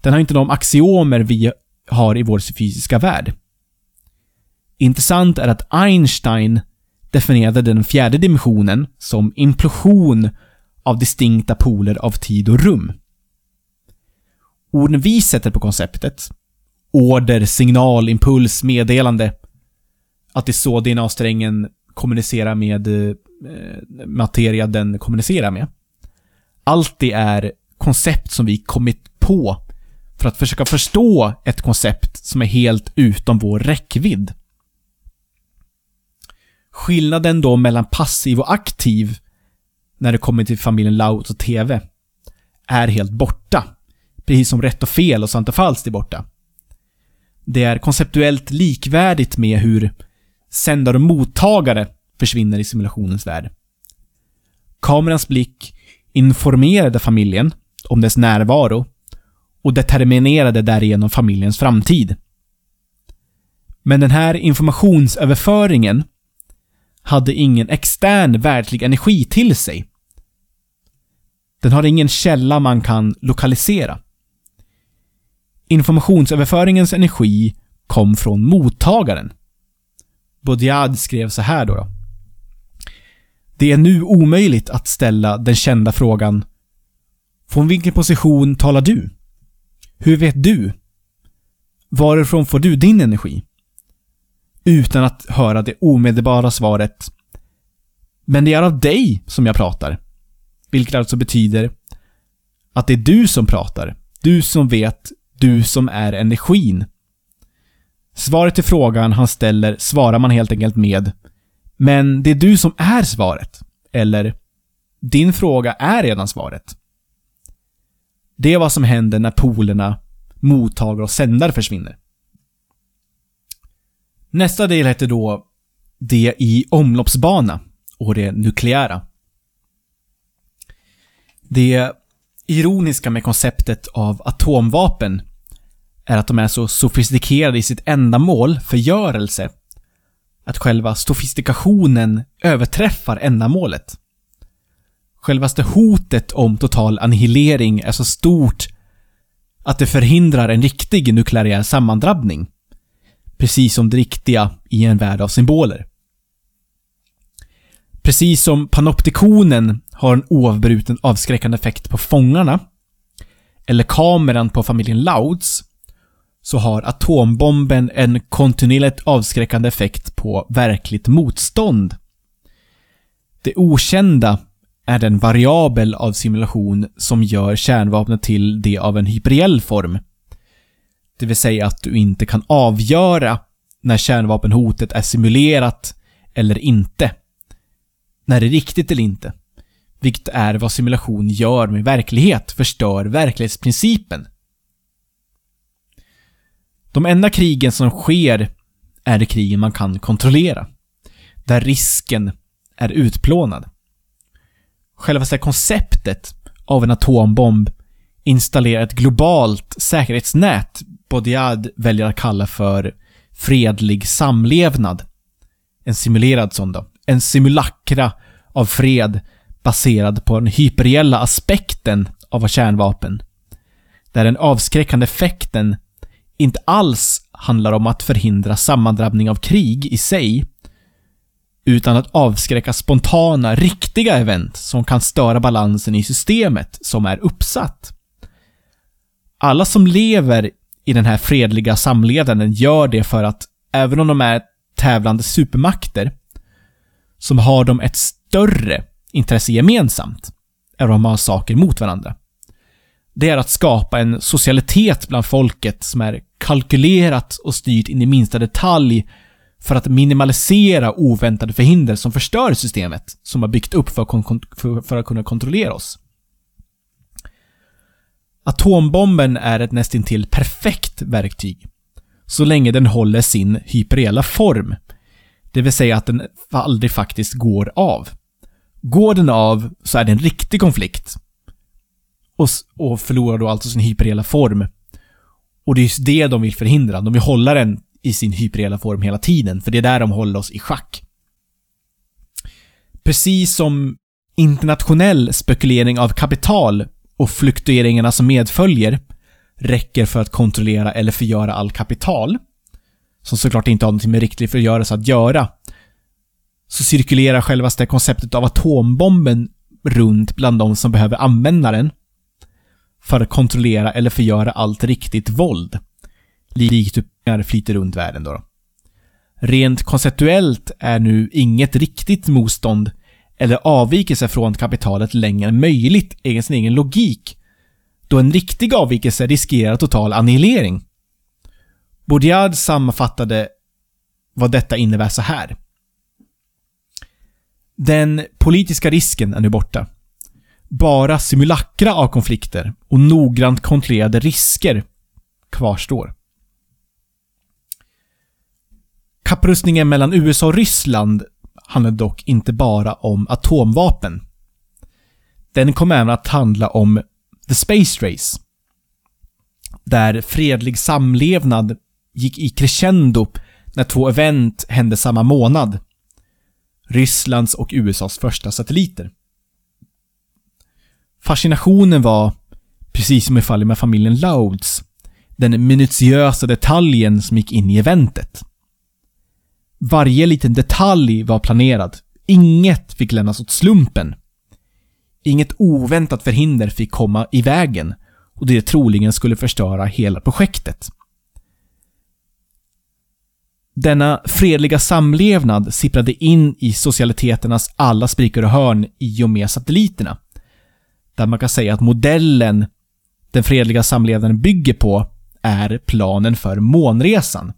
Den har inte de axiomer vi har i vår fysiska värld. Intressant är att Einstein definierade den fjärde dimensionen som implosion av distinkta poler av tid och rum orden vi sätter på konceptet, order, signal, impuls, meddelande, att det är så DNA-strängen kommunicerar med eh, materia den kommunicerar med. Allt det är koncept som vi kommit på för att försöka förstå ett koncept som är helt utom vår räckvidd. Skillnaden då mellan passiv och aktiv när det kommer till familjen Laut och TV är helt borta. Precis som rätt och fel och sant och falskt är borta. Det är konceptuellt likvärdigt med hur sändare och mottagare försvinner i simulationens värld. Kamerans blick informerade familjen om dess närvaro och determinerade därigenom familjens framtid. Men den här informationsöverföringen hade ingen extern världslig energi till sig. Den har ingen källa man kan lokalisera. Informationsöverföringens energi kom från mottagaren. Baudiard skrev så här då, då. Det är nu omöjligt att ställa den kända frågan Från vilken position talar du? Hur vet du? Varifrån får du din energi? Utan att höra det omedelbara svaret Men det är av dig som jag pratar. Vilket alltså betyder att det är du som pratar. Du som vet, du som är energin. Svaret till frågan han ställer svarar man helt enkelt med Men det är du som är svaret. Eller Din fråga är redan svaret. Det är vad som händer när polerna mottagare och sändare försvinner. Nästa del heter då det i omloppsbana och det nukleära. Det ironiska med konceptet av atomvapen är att de är så sofistikerade i sitt ändamål, förgörelse, att själva sofistikationen överträffar ändamålet. Självaste hotet om total annihilering är så stort att det förhindrar en riktig nukleär sammandrabbning. Precis som det riktiga i en värld av symboler. Precis som panoptikonen har en oavbruten avskräckande effekt på fångarna, eller kameran på familjen Louds, så har atombomben en kontinuerligt avskräckande effekt på verkligt motstånd. Det okända är den variabel av simulation som gör kärnvapnet till det av en hyperiell form. Det vill säga att du inte kan avgöra när kärnvapenhotet är simulerat eller inte. När det är riktigt eller inte. Vilket är vad simulation gör med verklighet, förstör verklighetsprincipen. De enda krigen som sker är de krigen man kan kontrollera. Där risken är utplånad. Själva konceptet av en atombomb installerar ett globalt säkerhetsnät Baudiard väljer att kalla för fredlig samlevnad. En simulerad sån då. En simulakra av fred baserad på den hyperreella aspekten av kärnvapen. Där den avskräckande effekten inte alls handlar om att förhindra sammandrabbning av krig i sig, utan att avskräcka spontana, riktiga event som kan störa balansen i systemet som är uppsatt. Alla som lever i den här fredliga samlevnaden gör det för att, även om de är tävlande supermakter, som har de ett större intresse gemensamt, än om de har saker mot varandra. Det är att skapa en socialitet bland folket som är kalkylerat och styrt in i minsta detalj för att minimalisera oväntade förhinder som förstör systemet som har byggt upp för, för att kunna kontrollera oss. Atombomben är ett nästintill perfekt verktyg. Så länge den håller sin hyperreella form. Det vill säga att den aldrig faktiskt går av. Går den av så är det en riktig konflikt. Och, och förlorar då alltså sin hyperreella form. Och det är just det de vill förhindra. De vill hålla den i sin hyperreella form hela tiden, för det är där de håller oss i schack. Precis som internationell spekulering av kapital och fluktueringarna som medföljer räcker för att kontrollera eller förgöra all kapital, som såklart inte har någonting med riktig förgörelse att göra, så cirkulerar självaste konceptet av atombomben runt bland de som behöver använda den för att kontrollera eller förgöra allt riktigt våld. Likt hur pengar flyter runt världen då. Rent konceptuellt är nu inget riktigt motstånd eller avvikelse från kapitalet längre än möjligt enligt sin egen logik, då en riktig avvikelse riskerar total annihilering. Baudrillard sammanfattade vad detta innebär så här. Den politiska risken är nu borta. Bara simulakra av konflikter och noggrant kontrollerade risker kvarstår. Kapprustningen mellan USA och Ryssland handlade dock inte bara om atomvapen. Den kom även att handla om The Space Race. Där fredlig samlevnad gick i crescendo när två event hände samma månad. Rysslands och USAs första satelliter. Fascinationen var, precis som i fallet med familjen Louds, den minutiösa detaljen som gick in i eventet. Varje liten detalj var planerad. Inget fick lämnas åt slumpen. Inget oväntat förhinder fick komma i vägen och det troligen skulle förstöra hela projektet. Denna fredliga samlevnad sipprade in i socialiteternas alla sprickor och hörn i och med satelliterna. Där man kan säga att modellen den fredliga samlevnaden bygger på är planen för månresan.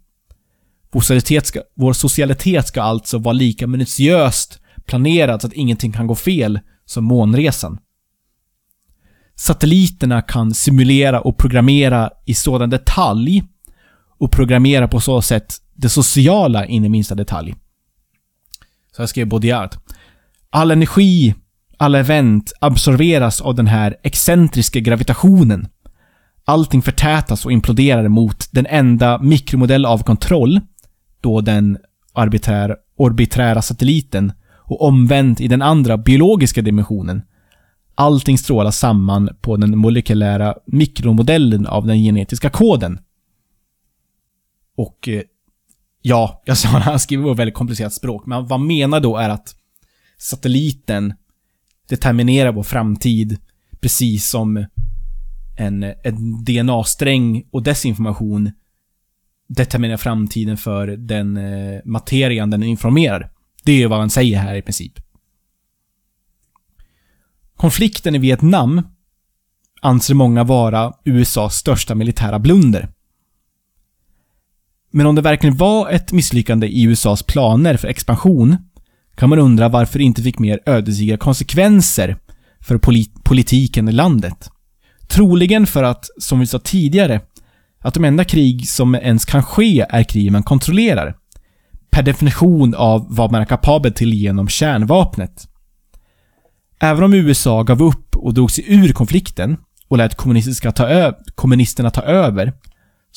Vår socialitet, ska, vår socialitet ska alltså vara lika minutiöst planerad så att ingenting kan gå fel som månresan. Satelliterna kan simulera och programmera i sådan detalj och programmera på så sätt det sociala in i minsta detalj. Så här skrev Baudillard. All energi, alla event absorberas av den här excentriska gravitationen. Allting förtätas och imploderar mot den enda mikromodell av kontroll då den arbiträr, orbiträra satelliten och omvänt i den andra biologiska dimensionen. Allting strålar samman på den molekylära mikromodellen av den genetiska koden. Och eh, ja, jag sa det, han skriver ett väldigt komplicerat språk, men vad han menar då är att satelliten determinerar vår framtid precis som en, en DNA-sträng och desinformation Determinerar framtiden för den eh, materian den informerar. Det är ju vad han säger här i princip. Konflikten i Vietnam anser många vara USAs största militära blunder. Men om det verkligen var ett misslyckande i USAs planer för expansion kan man undra varför det inte fick mer ödesdigra konsekvenser för polit politiken i landet. Troligen för att, som vi sa tidigare, att de enda krig som ens kan ske är krig man kontrollerar. Per definition av vad man är kapabel till genom kärnvapnet. Även om USA gav upp och drog sig ur konflikten och lät kommunistiska ta kommunisterna ta över,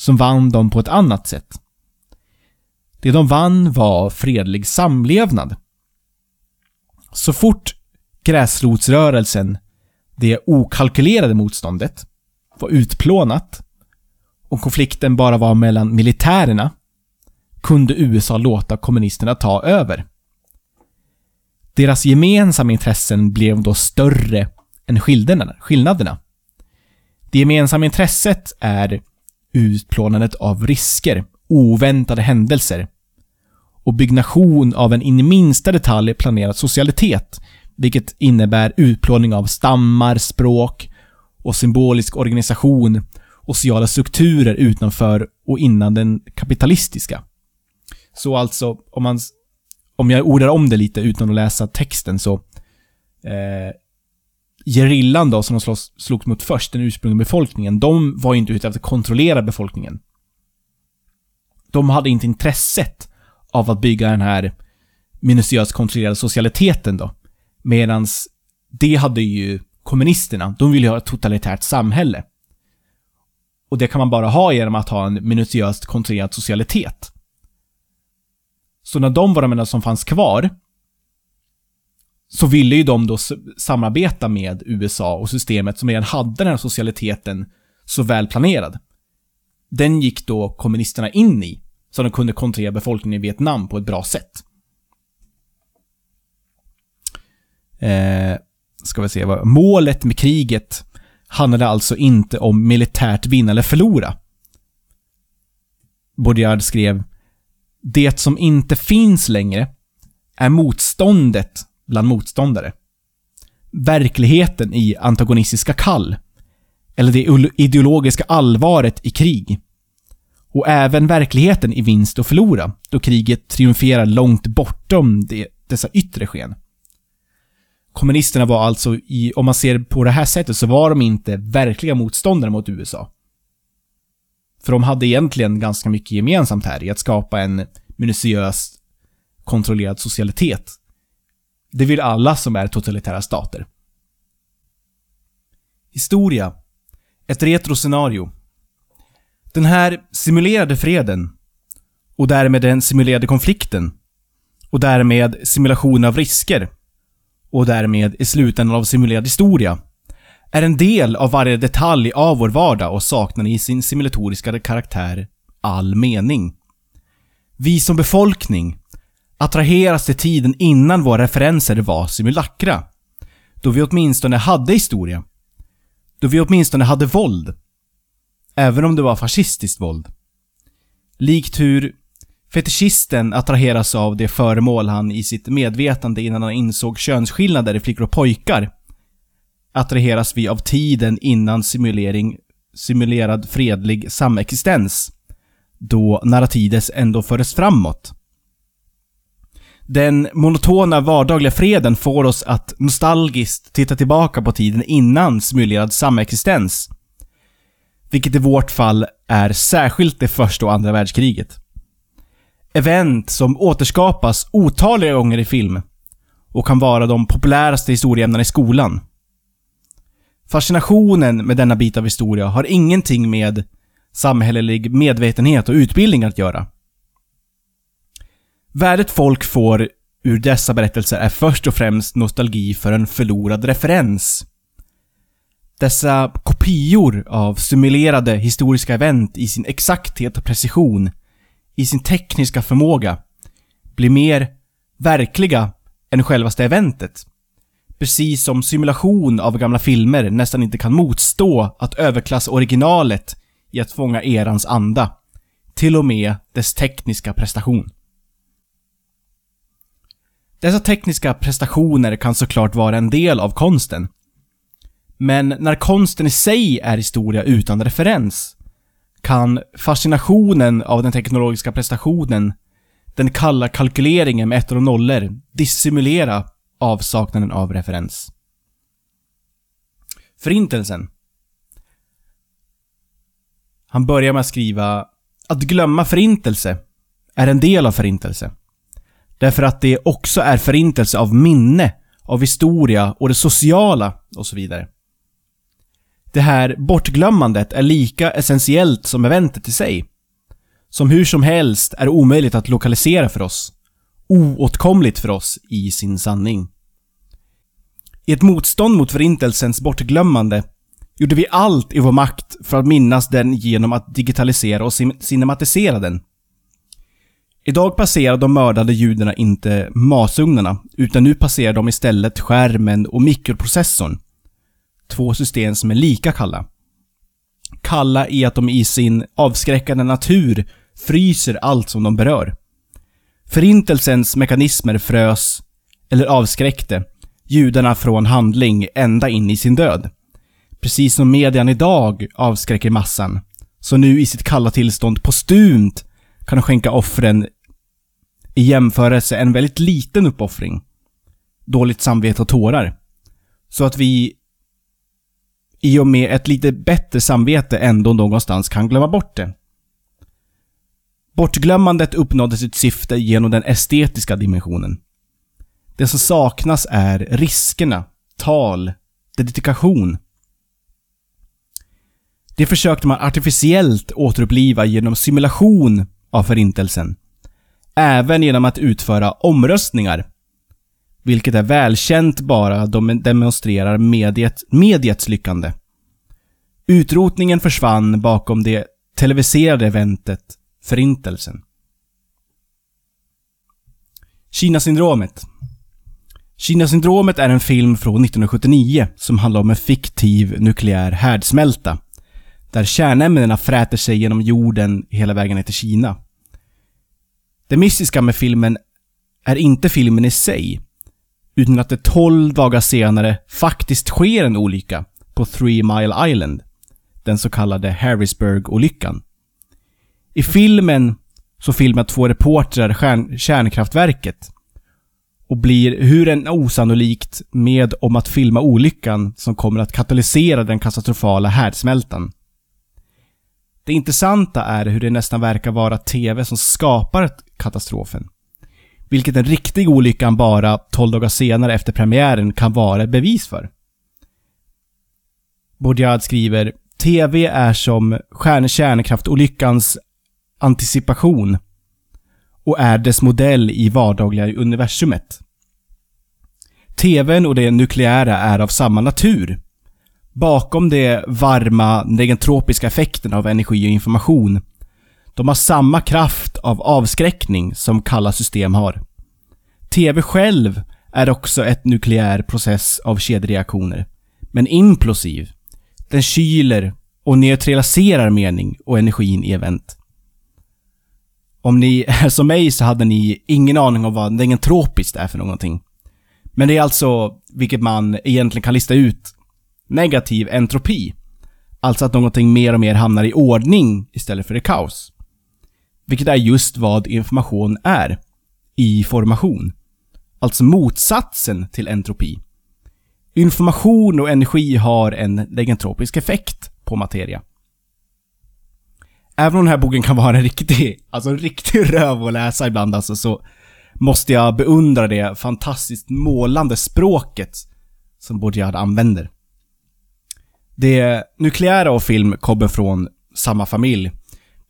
som vann dem på ett annat sätt. Det de vann var fredlig samlevnad. Så fort gräsrotsrörelsen, det okalkylerade motståndet, var utplånat och konflikten bara var mellan militärerna, kunde USA låta kommunisterna ta över. Deras gemensamma intressen blev då större än skillnaderna. Det gemensamma intresset är utplånandet av risker, oväntade händelser och byggnation av en in i minsta detalj planerad socialitet, vilket innebär utplåning av stammar, språk och symbolisk organisation och sociala strukturer utanför och innan den kapitalistiska. Så alltså, om man... Om jag ordar om det lite utan att läsa texten så... Eh, gerillan då, som de slåss, slogs mot först, den ursprungliga befolkningen, de var ju inte ute efter att kontrollera befolkningen. De hade inte intresset av att bygga den här minutiöst kontrollerade socialiteten då. Medan det hade ju kommunisterna. De ville ha ett totalitärt samhälle. Och det kan man bara ha genom att ha en minutiöst kontrollerad socialitet. Så när de var de enda som fanns kvar, så ville ju de då samarbeta med USA och systemet som redan hade den här socialiteten så väl planerad. Den gick då kommunisterna in i, så de kunde kontrollera befolkningen i Vietnam på ett bra sätt. Eh, ska vi se vad... Målet med kriget handlade alltså inte om militärt vinna eller förlora. Baudrillard skrev “Det som inte finns längre är motståndet bland motståndare. Verkligheten i antagonistiska kall. Eller det ideologiska allvaret i krig. Och även verkligheten i vinst och förlora, då kriget triumferar långt bortom det, dessa yttre sken. Kommunisterna var alltså, i, om man ser på det här sättet, så var de inte verkliga motståndare mot USA. För de hade egentligen ganska mycket gemensamt här i att skapa en minutiöst kontrollerad socialitet. Det vill alla som är totalitära stater. Historia. Ett retroscenario. Den här simulerade freden och därmed den simulerade konflikten och därmed simulation av risker och därmed i slutändan av simulerad historia är en del av varje detalj av vår vardag och saknar i sin simulatoriska karaktär all mening. Vi som befolkning attraheras till tiden innan våra referenser var simulakra. Då vi åtminstone hade historia. Då vi åtminstone hade våld. Även om det var fascistiskt våld. Likt hur fetischisten attraheras av det föremål han i sitt medvetande innan han insåg könsskillnader i flickor och pojkar attraheras vi av tiden innan simulering, simulerad fredlig samexistens, då narrativet ändå fördes framåt. Den monotona vardagliga freden får oss att nostalgiskt titta tillbaka på tiden innan simulerad samexistens. Vilket i vårt fall är särskilt det första och andra världskriget. Event som återskapas otaliga gånger i film och kan vara de populäraste historieämnena i skolan. Fascinationen med denna bit av historia har ingenting med samhällelig medvetenhet och utbildning att göra. Värdet folk får ur dessa berättelser är först och främst nostalgi för en förlorad referens. Dessa kopior av simulerade historiska event i sin exakthet och precision, i sin tekniska förmåga, blir mer verkliga än självaste eventet. Precis som simulation av gamla filmer nästan inte kan motstå att överklassa originalet i att fånga erans anda. Till och med dess tekniska prestation. Dessa tekniska prestationer kan såklart vara en del av konsten. Men när konsten i sig är historia utan referens, kan fascinationen av den teknologiska prestationen, den kalla kalkyleringen med ettor och nollor, dissimulera avsaknaden av referens. Förintelsen. Han börjar med att skriva att glömma förintelse är en del av förintelse. Därför att det också är förintelse av minne, av historia och det sociala och så vidare. Det här bortglömmandet är lika essentiellt som eventet i sig. Som hur som helst är omöjligt att lokalisera för oss. Oåtkomligt för oss i sin sanning. I ett motstånd mot förintelsens bortglömmande gjorde vi allt i vår makt för att minnas den genom att digitalisera och cinematisera den. Idag passerar de mördade judarna inte masugnarna, utan nu passerar de istället skärmen och mikroprocessorn. Två system som är lika kalla. Kalla i att de i sin avskräckande natur fryser allt som de berör. Förintelsens mekanismer frös, eller avskräckte, judarna från handling ända in i sin död. Precis som median idag avskräcker massan, så nu i sitt kalla tillstånd postumt kan skänka offren i jämförelse en väldigt liten uppoffring. Dåligt samvete och tårar. Så att vi i och med ett lite bättre samvete ändå någonstans kan glömma bort det. Bortglömmandet uppnådde sitt syfte genom den estetiska dimensionen. Det som saknas är riskerna, tal, dedikation. Det försökte man artificiellt återuppliva genom simulation av Förintelsen. Även genom att utföra omröstningar. Vilket är välkänt bara de demonstrerar mediet, mediets lyckande. Utrotningen försvann bakom det televiserade eventet Förintelsen. Kinasyndromet Kinasyndromet är en film från 1979 som handlar om en fiktiv nukleär härdsmälta. Där kärnämnena fräter sig genom jorden hela vägen ner till Kina. Det mystiska med filmen är inte filmen i sig, utan att det 12 dagar senare faktiskt sker en olycka på Three Mile Island. Den så kallade Harrisburg-olyckan. I filmen så filmar två reportrar kärn kärnkraftverket och blir hur än osannolikt med om att filma olyckan som kommer att katalysera den katastrofala härdsmältan. Det intressanta är hur det nästan verkar vara TV som skapar katastrofen. Vilket den riktiga olyckan bara 12 dagar senare efter premiären kan vara ett bevis för. Baudrillard skriver TV är som kärnkraftolyckans anticipation och är dess modell i vardagliga universumet. TVn och det nukleära är av samma natur. Bakom de varma negentropiska effekterna av energi och information. De har samma kraft av avskräckning som kalla system har. TV själv är också ett nukleär process av kedjereaktioner. Men implosiv. Den kyler och neutraliserar mening och energin i event. Om ni är som mig så hade ni ingen aning om vad negentropiskt är för någonting. Men det är alltså, vilket man egentligen kan lista ut, negativ entropi. Alltså att någonting mer och mer hamnar i ordning istället för i kaos. Vilket är just vad information är. I formation. Alltså motsatsen till entropi. Information och energi har en legentropisk effekt på materia. Även om den här boken kan vara en riktig, alltså en riktig röv att läsa ibland alltså, så måste jag beundra det fantastiskt målande språket som Baudrillard använder. Det nukleära och film kommer från samma familj,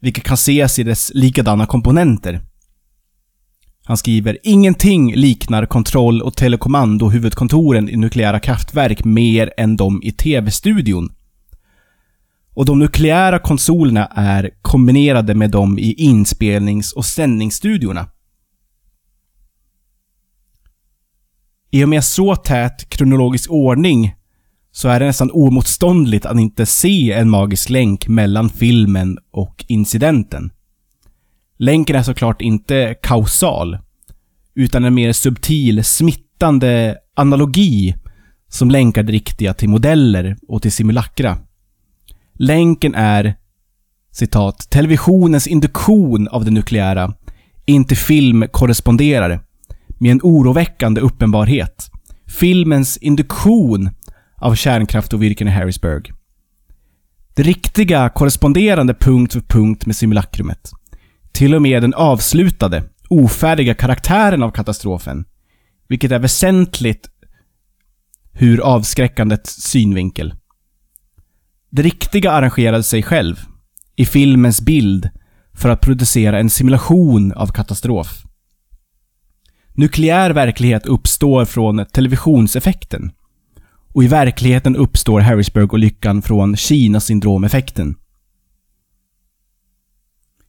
vilket kan ses i dess likadana komponenter. Han skriver “Ingenting liknar kontroll och telekommando huvudkontoren i nukleära kraftverk mer än de i TV-studion. Och de nukleära konsolerna är kombinerade med dem i inspelnings och sändningsstudiorna. I och med så tät kronologisk ordning så är det nästan oemotståndligt att inte se en magisk länk mellan filmen och incidenten. Länken är såklart inte kausal, utan en mer subtil, smittande analogi som länkar det riktiga till modeller och till simulakra. Länken är citat, televisionens induktion av det nukleära, inte filmkorresponderare, med en oroväckande uppenbarhet. Filmens induktion av kärnkraftolyckan i Harrisburg. Det riktiga korresponderande punkt för punkt med simulakrumet. Till och med den avslutade, ofärdiga karaktären av katastrofen. Vilket är väsentligt hur avskräckandets synvinkel. Det riktiga arrangerade sig själv, i filmens bild, för att producera en simulation av katastrof. Nukleär verklighet uppstår från televisionseffekten. Och i verkligheten uppstår Harrisburg-olyckan från Kina-syndromeffekten.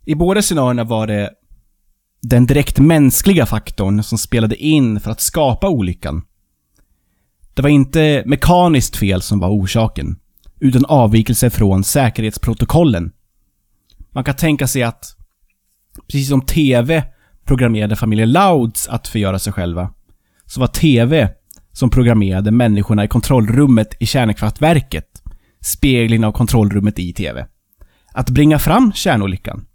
I båda scenarierna var det den direkt mänskliga faktorn som spelade in för att skapa olyckan. Det var inte mekaniskt fel som var orsaken, utan avvikelse från säkerhetsprotokollen. Man kan tänka sig att, precis som TV programmerade familjen Louds att förgöra sig själva, så var TV som programmerade människorna i kontrollrummet i kärnkraftverket speglingen av kontrollrummet i TV. Att bringa fram kärnolyckan.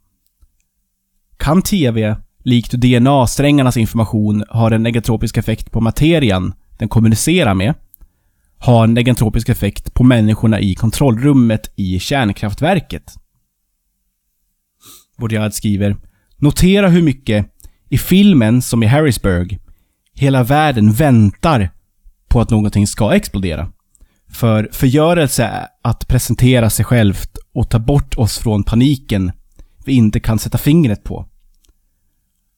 Kan TV, likt DNA-strängarnas information, ha en negatropisk effekt på materian den kommunicerar med, ha en negatropisk effekt på människorna i kontrollrummet i kärnkraftverket? Baudrillard skriver Notera hur mycket, i filmen som i Harrisburg, hela världen väntar på att någonting ska explodera. För förgörelse är att presentera sig självt och ta bort oss från paniken vi inte kan sätta fingret på.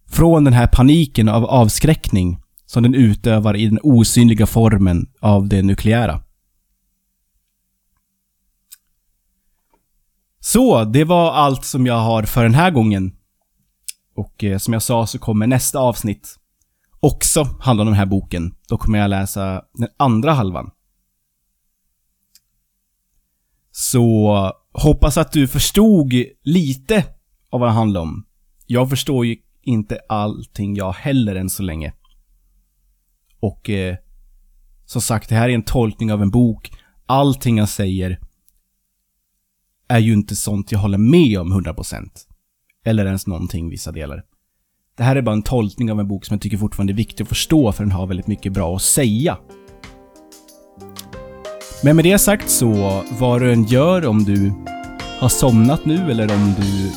Från den här paniken av avskräckning som den utövar i den osynliga formen av det nukleära. Så, det var allt som jag har för den här gången. Och eh, som jag sa så kommer nästa avsnitt också handlar om den här boken. Då kommer jag läsa den andra halvan. Så hoppas att du förstod lite av vad det handlar om. Jag förstår ju inte allting jag heller än så länge. Och eh, som sagt, det här är en tolkning av en bok. Allting jag säger är ju inte sånt jag håller med om 100%. Eller ens någonting vissa delar. Det här är bara en tolkning av en bok som jag tycker fortfarande är viktig att förstå för den har väldigt mycket bra att säga. Men med det sagt så, vad du än gör om du har somnat nu eller om du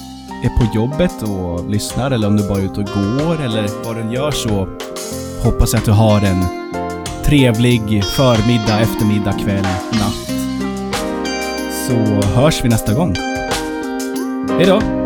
är på jobbet och lyssnar eller om du bara är ute och går eller vad du än gör så hoppas jag att du har en trevlig förmiddag, eftermiddag, kväll, natt. Så hörs vi nästa gång. Hejdå!